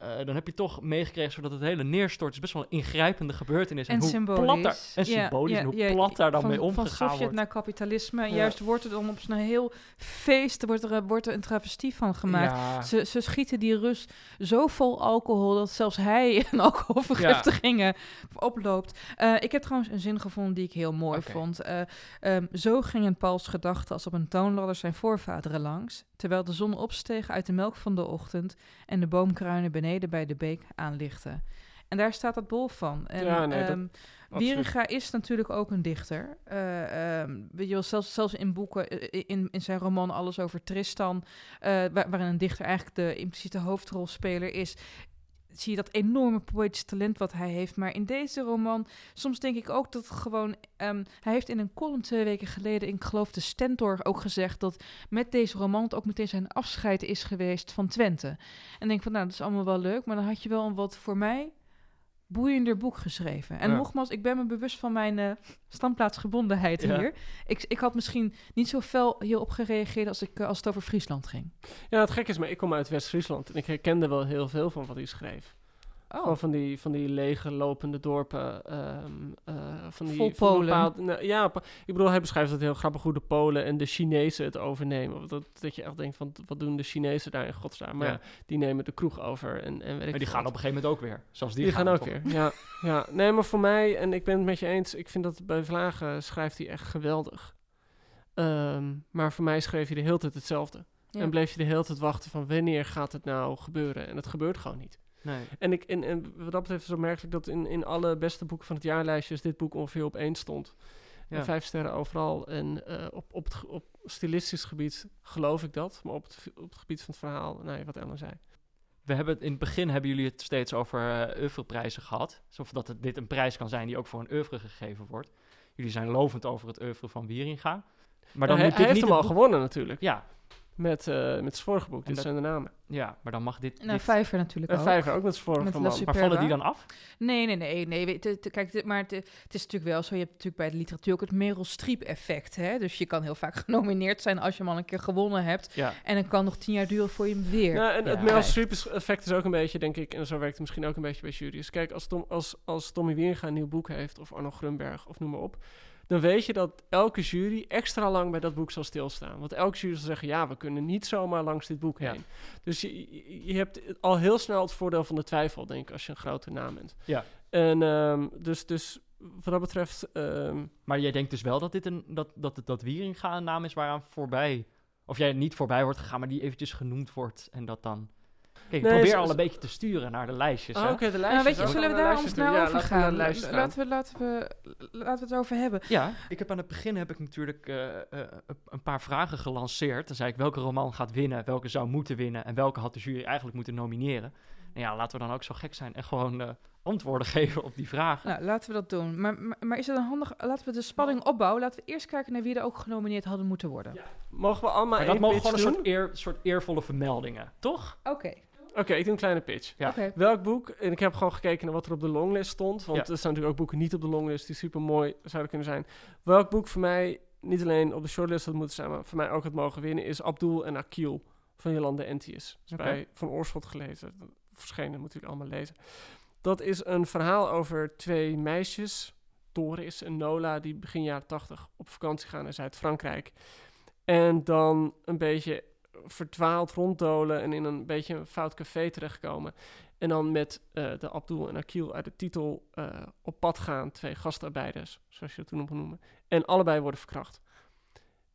eh, dan heb je toch meegekregen zodat het hele neerstort. Is best wel een ingrijpende gebeurtenis. En hoe symbolisch. Plat daar, en symbolisch. en hoe ja, plat daar dan van, mee Van omgegaan Sovjet wordt. naar kapitalisme. En juist wordt er dan op zo'n heel feest... wordt er, wordt er een travestie van gemaakt. Ja, Ze, ze schieten die Rus zo vol alcohol dat zelfs hij [LAUGHS] een alcoholvergiftigingen oploopt. Eh, ik heb trouwens een zin gevonden die ik heel mooi vond. Eh, ehm, zo gingen Pauls gedachten als op een toonladder zijn voorvaderen langs, terwijl de zon opsteeg uit de melk van de ochtend en de boomkruinen beneden bij de beek aanlichten. En daar staat dat bol van. En, Ja, nee, dat- ehm, Wieringa is natuurlijk ook een dichter. Eh, weet je wel, zelfs, zelfs in boeken, eh, in, in zijn roman Alles over Tristan, eh, waar- waarin een dichter eigenlijk de impliciete hoofdrolspeler is, zie je dat enorme poëtische talent wat hij heeft. Maar in deze roman, soms denk ik ook dat gewoon... ehm, hij heeft in een column twee weken geleden, ik geloof de Stentor, ook gezegd... dat met deze roman het ook meteen zijn afscheid is geweest van Twente. En denk van, nou, dat is allemaal wel leuk... maar dan had je wel een wat voor mij boeiender boek geschreven. En Ja. nogmaals, ik ben me bewust van mijn eh, standplaatsgebondenheid Ja. hier. Ik, ik had misschien niet zo fel hierop gereageerd als, ik, eh, als het over Friesland ging. Ja, het gekke is, maar ik kom uit West-Friesland en ik herkende wel heel veel van wat hij schreef. Gewoon Oh, van die, van die lege lopende dorpen. eh, van die, Vol Polen. bepaalde- nou, ja, ik bedoel, hij beschrijft het heel grappig hoe de Polen en de Chinezen het overnemen. Dat, dat je echt denkt van, wat doen de Chinezen daar in godsnaam? Maar Ja. ja, die nemen de kroeg over en, en weet ik maar die gaan wat. op een gegeven moment ook weer. Zoals die, Die, gaan ook weer, ja, ja. Nee, maar voor mij, en ik ben het met je eens, ik vind dat bij Vlagen schrijft hij echt geweldig. Ehm, maar voor mij schreef hij de hele tijd hetzelfde. Ja. En bleef je de hele tijd wachten van wanneer gaat het nou gebeuren? En het gebeurt gewoon niet. Nee. En, ik, en, en wat dat betreft is het opmerkelijk dat in, in alle beste boeken van het jaarlijstjes dit boek ongeveer op één stond. Ja. En vijf sterren overal. En eh, op, op, het, op stilistisch gebied geloof ik dat. Maar op het, op het gebied van het verhaal, nee, wat Ellen zei. We hebben het, in het begin hebben jullie het steeds over uh, oeuvreprijzen gehad. Alsof dat het, dit een prijs kan zijn die ook voor een oeuvre gegeven wordt. Jullie zijn lovend over het oeuvre van Wieringa. Maar dan hij, moet hij dit heeft niet hem al boek- gewonnen natuurlijk. Ja, Met, eh, met zijn vorige boek. Dit dat- zijn de namen. ja, maar dan mag dit... Nou, dit- Vijver natuurlijk En ook. Vijver ook met zijn vorige roman. La maar vallen die dan af? Nee, nee, nee. nee. weet- het- het- Kijk, dit- maar het, het is natuurlijk wel zo. Je hebt natuurlijk bij de literatuur ook het Meryl Streep effect. Hè? Dus je kan heel vaak [LAUGHS] genomineerd zijn als je hem al een keer gewonnen hebt. Ja. En dan kan nog tien jaar duren voor je hem weer Nou, en het. Meryl Streep is- effect is ook een beetje, denk ik, en zo werkt het misschien ook een beetje bij jury's. Kijk, als, Tom, als, als Tommy Wieringa een nieuw boek heeft, of Arno Grunberg, of noem maar op, dan weet je dat elke jury extra lang bij dat boek zal stilstaan. Want elke jury zal zeggen, ja, we kunnen niet zomaar langs dit boek Ja. heen. Dus je, je- je hebt al heel snel het voordeel van de twijfel, denk ik, als je een grote naam bent. Ja. En ehm, dus, dus wat dat betreft... ehm, Maar jij denkt dus wel dat dit een, dat, dat, dat, dat Wieringa een naam is waaraan voorbij... Of jij niet voorbij wordt gegaan, maar die eventjes genoemd wordt en dat dan... Kijk, ik Nee, probeer zo- al een beetje te sturen naar de lijstjes, de Nou, weet je, zullen we daar anders naar. Ja, over laten we naar gaan? Laten we, laten, we, laten we het over hebben. Ja, ik heb aan het begin heb ik natuurlijk eh, eh, een paar vragen gelanceerd. Dan zei ik welke roman gaat winnen, welke zou moeten winnen en welke had de jury eigenlijk moeten nomineren. Nou ja, laten we dan ook zo gek zijn en gewoon eh, antwoorden [LAUGHS] geven op die vragen. Nou, laten we dat doen. Maar, maar, maar is het een handig... Laten we de spanning opbouwen. Laten we eerst kijken naar wie er ook genomineerd hadden moeten worden. Mogen we allemaal maar dat één mogen pitch gewoon een soort, eer, soort eervolle vermeldingen, toch? Oké. Oké, ik doe een kleine pitch. Ja. Welk boek, en ik heb gewoon gekeken naar wat er op de longlist stond, want Ja. er staan natuurlijk ook boeken niet op de longlist die super mooi zouden kunnen zijn. Welk boek voor mij niet alleen op de shortlist had moeten staan, maar voor mij ook had mogen winnen, is Abdul en Akil van Jolande Entius. Dat is Oké. bij Van Oorschot gelezen. Dat Verschenen, moeten jullie allemaal lezen. Dat is een verhaal over twee meisjes, Doris en Nola, die begin jaren tachtig op vakantie gaan in Zuid-Frankrijk. En dan een beetje verdwaald ronddolen en in een beetje een fout café terechtkomen. En dan met eh, de Abdul en Akil uit de titel eh, op pad gaan. Twee gastarbeiders, zoals je het toen nog noemen. En allebei worden verkracht.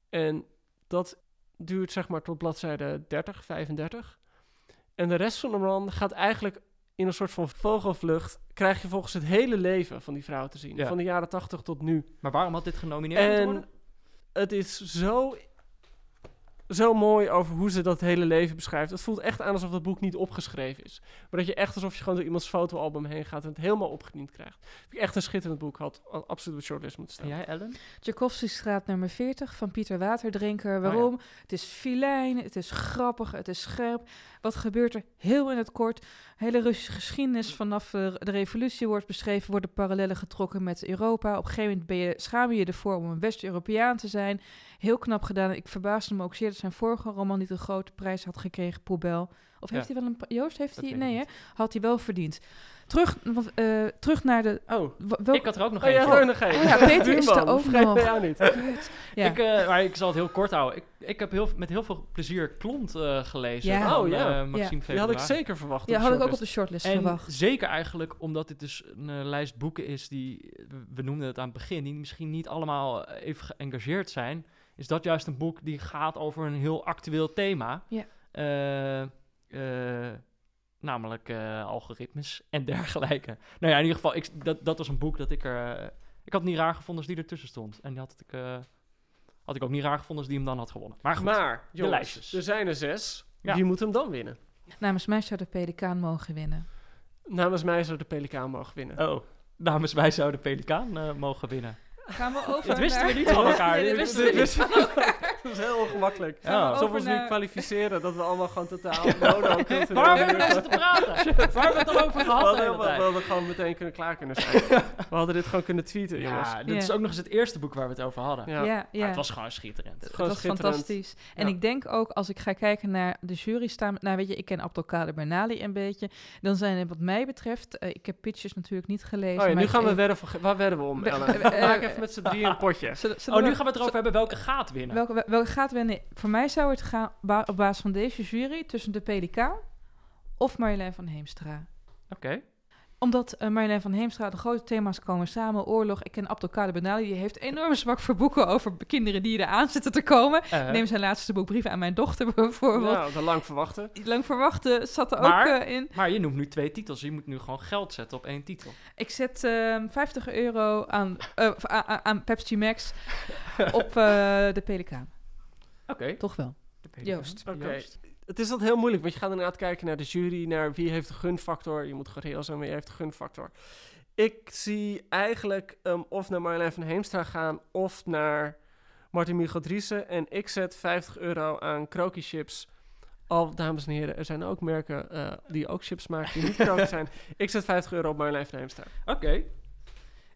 En dat duurt zeg maar tot bladzijde 30, 35. En de rest van de roman gaat eigenlijk in een soort van vogelvlucht... krijg je volgens het hele leven van die vrouw te zien. Ja. Van de jaren 80 tot nu. Maar waarom had dit genomineerd En worden? het is zo, zo mooi over hoe ze dat hele leven beschrijft. Het voelt echt aan alsof dat boek niet opgeschreven is. Maar dat je echt alsof je gewoon door iemands fotoalbum heen gaat en het helemaal opgediend krijgt. Vind ik echt een schitterend boek. Had, absoluut op shortlist moeten En staan. jij, Ellen? Tchaikovsky-straat nummer 40 van Pieter Waterdrinker. ja. Waarom? Het is filijn, het is grappig, het is scherp. Wat gebeurt er? Heel in het kort. Hele Russische geschiedenis vanaf eh, de revolutie wordt beschreven, worden parallellen getrokken met Europa. Op een gegeven moment ben je, schaam je je ervoor om een West-Europeaan te zijn. Heel knap gedaan. Ik verbaasde me ook zeer dat zijn vorige roman niet een grote prijs had gekregen, Poebel. Of heeft hij wel een... Joost, heeft Dat hij... Nee, hè? Had hij wel verdiend. Terug, eh, terug naar de... Oh, welk- ik had er ook nog Oh ja, eentje. oh, nog één. Oh ja, Peter [LAUGHS] is er ook nog. jou niet. Ja. Ik, eh, maar ik zal het heel kort houden. Ik, ik heb heel, met heel veel plezier Klont eh, gelezen Ja. van Oh, ja. Maxime Die had ik zeker verwacht. ja, had ik ook op de shortlist En verwacht. zeker eigenlijk omdat dit dus een eh, lijst boeken is die, we noemden het aan het begin, die misschien niet allemaal even geëngageerd zijn. Is dat juist een boek die gaat over een heel actueel thema. Ja. Eh, eh, namelijk eh, algoritmes en dergelijke. Nou ja, in ieder geval, ik, dat, dat was een boek dat ik er... eh, ik had het niet raar gevonden als die ertussen stond. En die had ik, eh, had ik ook niet raar gevonden als die hem dan had gewonnen. Maar goed, Maar, de jongens, lijstjes. er zijn er zes. Ja. Wie moet hem dan winnen? Namens mij zou de Pelikaan mogen winnen. Namens mij zou de Pelikaan mogen winnen. Oh, namens mij zou de Pelikaan mogen winnen. Gaan we over Dat wisten we naar- niet van elkaar. [LAUGHS] Nee, dat Dit- wisten we niet van elkaar. Dat is heel ongemakkelijk. Ja. We Alsof we over ons nu kwalificeren dat we allemaal gewoon totaal [LAUGHS] monocultureel Waar hebben we nou zitten praten? [LAUGHS] Waar hebben we het al over We gehad de hadden, we, we hadden gewoon meteen kunnen klaar kunnen zijn. [LAUGHS] We hadden dit gewoon kunnen tweeten, jongens. Ja, dit Ja. is ook nog eens het eerste boek waar we het over hadden. Ja. Ja, ja. het was gewoon schitterend. Het Gewoon was schitterend. fantastisch. En Ja. ik denk ook, als ik ga kijken naar de jury staan... Nou, weet je, ik ken Abdelkader Bernali een beetje. Dan zijn er wat mij betreft... eh, ik heb pitches natuurlijk niet gelezen. Oh ja, nu gaan we wedden voor... Waar wedden we om, We- Ellen? Maak eh, even met z'n drieën een potje. Zullen- zullen Oh, nu we- gaan we het erover hebben welke gaat winnen. Welke, welke gaat winnen? Voor mij zou het gaan ba- op basis van deze jury... tussen de Pelikaan of Marjolein van Heemstra. Oké. Omdat eh Marjolein van Heemstra, de grote thema's komen samen. Oorlog, ik ken Abdelkader Benali, die heeft enorm zwak voor boeken over kinderen die eraan zitten te komen. Eh, Neem zijn laatste boek Brieven aan mijn dochter [LAUGHS] bijvoorbeeld. Nou, lang verwachten. Lang verwachten zat er Maar- ook eh, in. Maar je noemt nu twee titels. Je moet nu gewoon geld zetten op één titel. Ik zet ehm 50 euro aan, aan, aan- aan Pepsi Max [LAUGHS] op de Pelikaan. Oké. Toch wel. Joost. Oké. Het is altijd heel moeilijk, want je gaat inderdaad kijken naar de jury, naar wie heeft de gunfactor. Je moet gewoon reëel zijn, wie heeft de gunfactor. Ik zie eigenlijk ehm, of naar Marjolein van Heemstra gaan, of naar Martin Michel Driessen. En ik zet 50 euro aan Kroki chips. Al, dames en heren, er zijn ook merken eh, die ook chips maken die niet Kroki [LAUGHS] zijn. Ik zet 50 euro op Marjolein van Heemstra. Oké.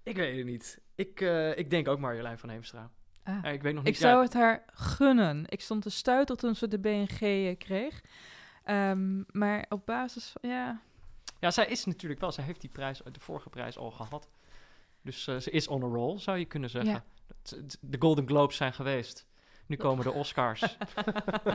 Ik weet het niet. Ik, eh, ik denk ook Marjolein van Heemstra. Ah. Eh, ik weet nog niet. Ik zou het haar gunnen. Ik stond te stuiten toen ze de BNG eh, kreeg. Ehm, maar op basis van, ja... Ja, zij is natuurlijk wel. Zij heeft die prijs, de vorige prijs al gehad. Dus eh, ze is on a roll, zou je kunnen zeggen. Ja. De Golden Globes zijn geweest. Nu komen de Oscars. [LAUGHS]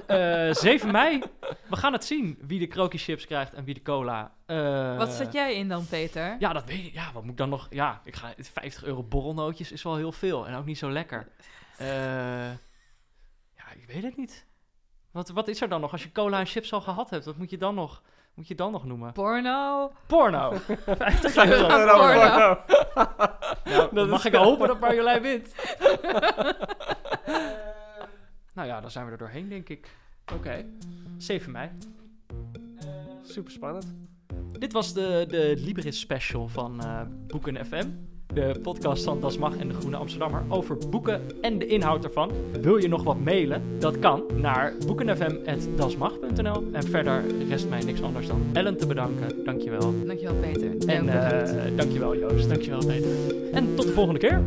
Eh 7 mei. We gaan het zien wie de Kroki chips krijgt en wie de cola. Eh, Wat zet jij in dan, Peter? Ja, dat weet ik. Ja, wat moet ik dan nog? Ja, ik ga 50 euro borrelnootjes is wel heel veel en ook niet zo lekker. [LAUGHS] Eh, ja, ik weet het niet. Wat, wat is er dan nog als je cola en chips al gehad hebt? Wat moet je dan nog? Moet je dan nog noemen? Porno. Porno. [LAUGHS] 50 euro. Euro. Porno. Nou, dan mag ik hopen dat Marjolein wint. Nou ja, dan zijn we er doorheen, denk ik. Oké, 7 mei. super spannend. Dit was de, de Libris special van eh, Boeken FM. de podcast van Das Mag en de Groene Amsterdammer over boeken en de inhoud ervan. Wil je nog wat mailen? Dat kan naar boekenfm.dasmag.nl. En verder rest mij niks anders dan Ellen te bedanken. Dankjewel. Dankjewel Peter. En eh dankjewel Joost. Dankjewel, Peter. En tot de volgende keer.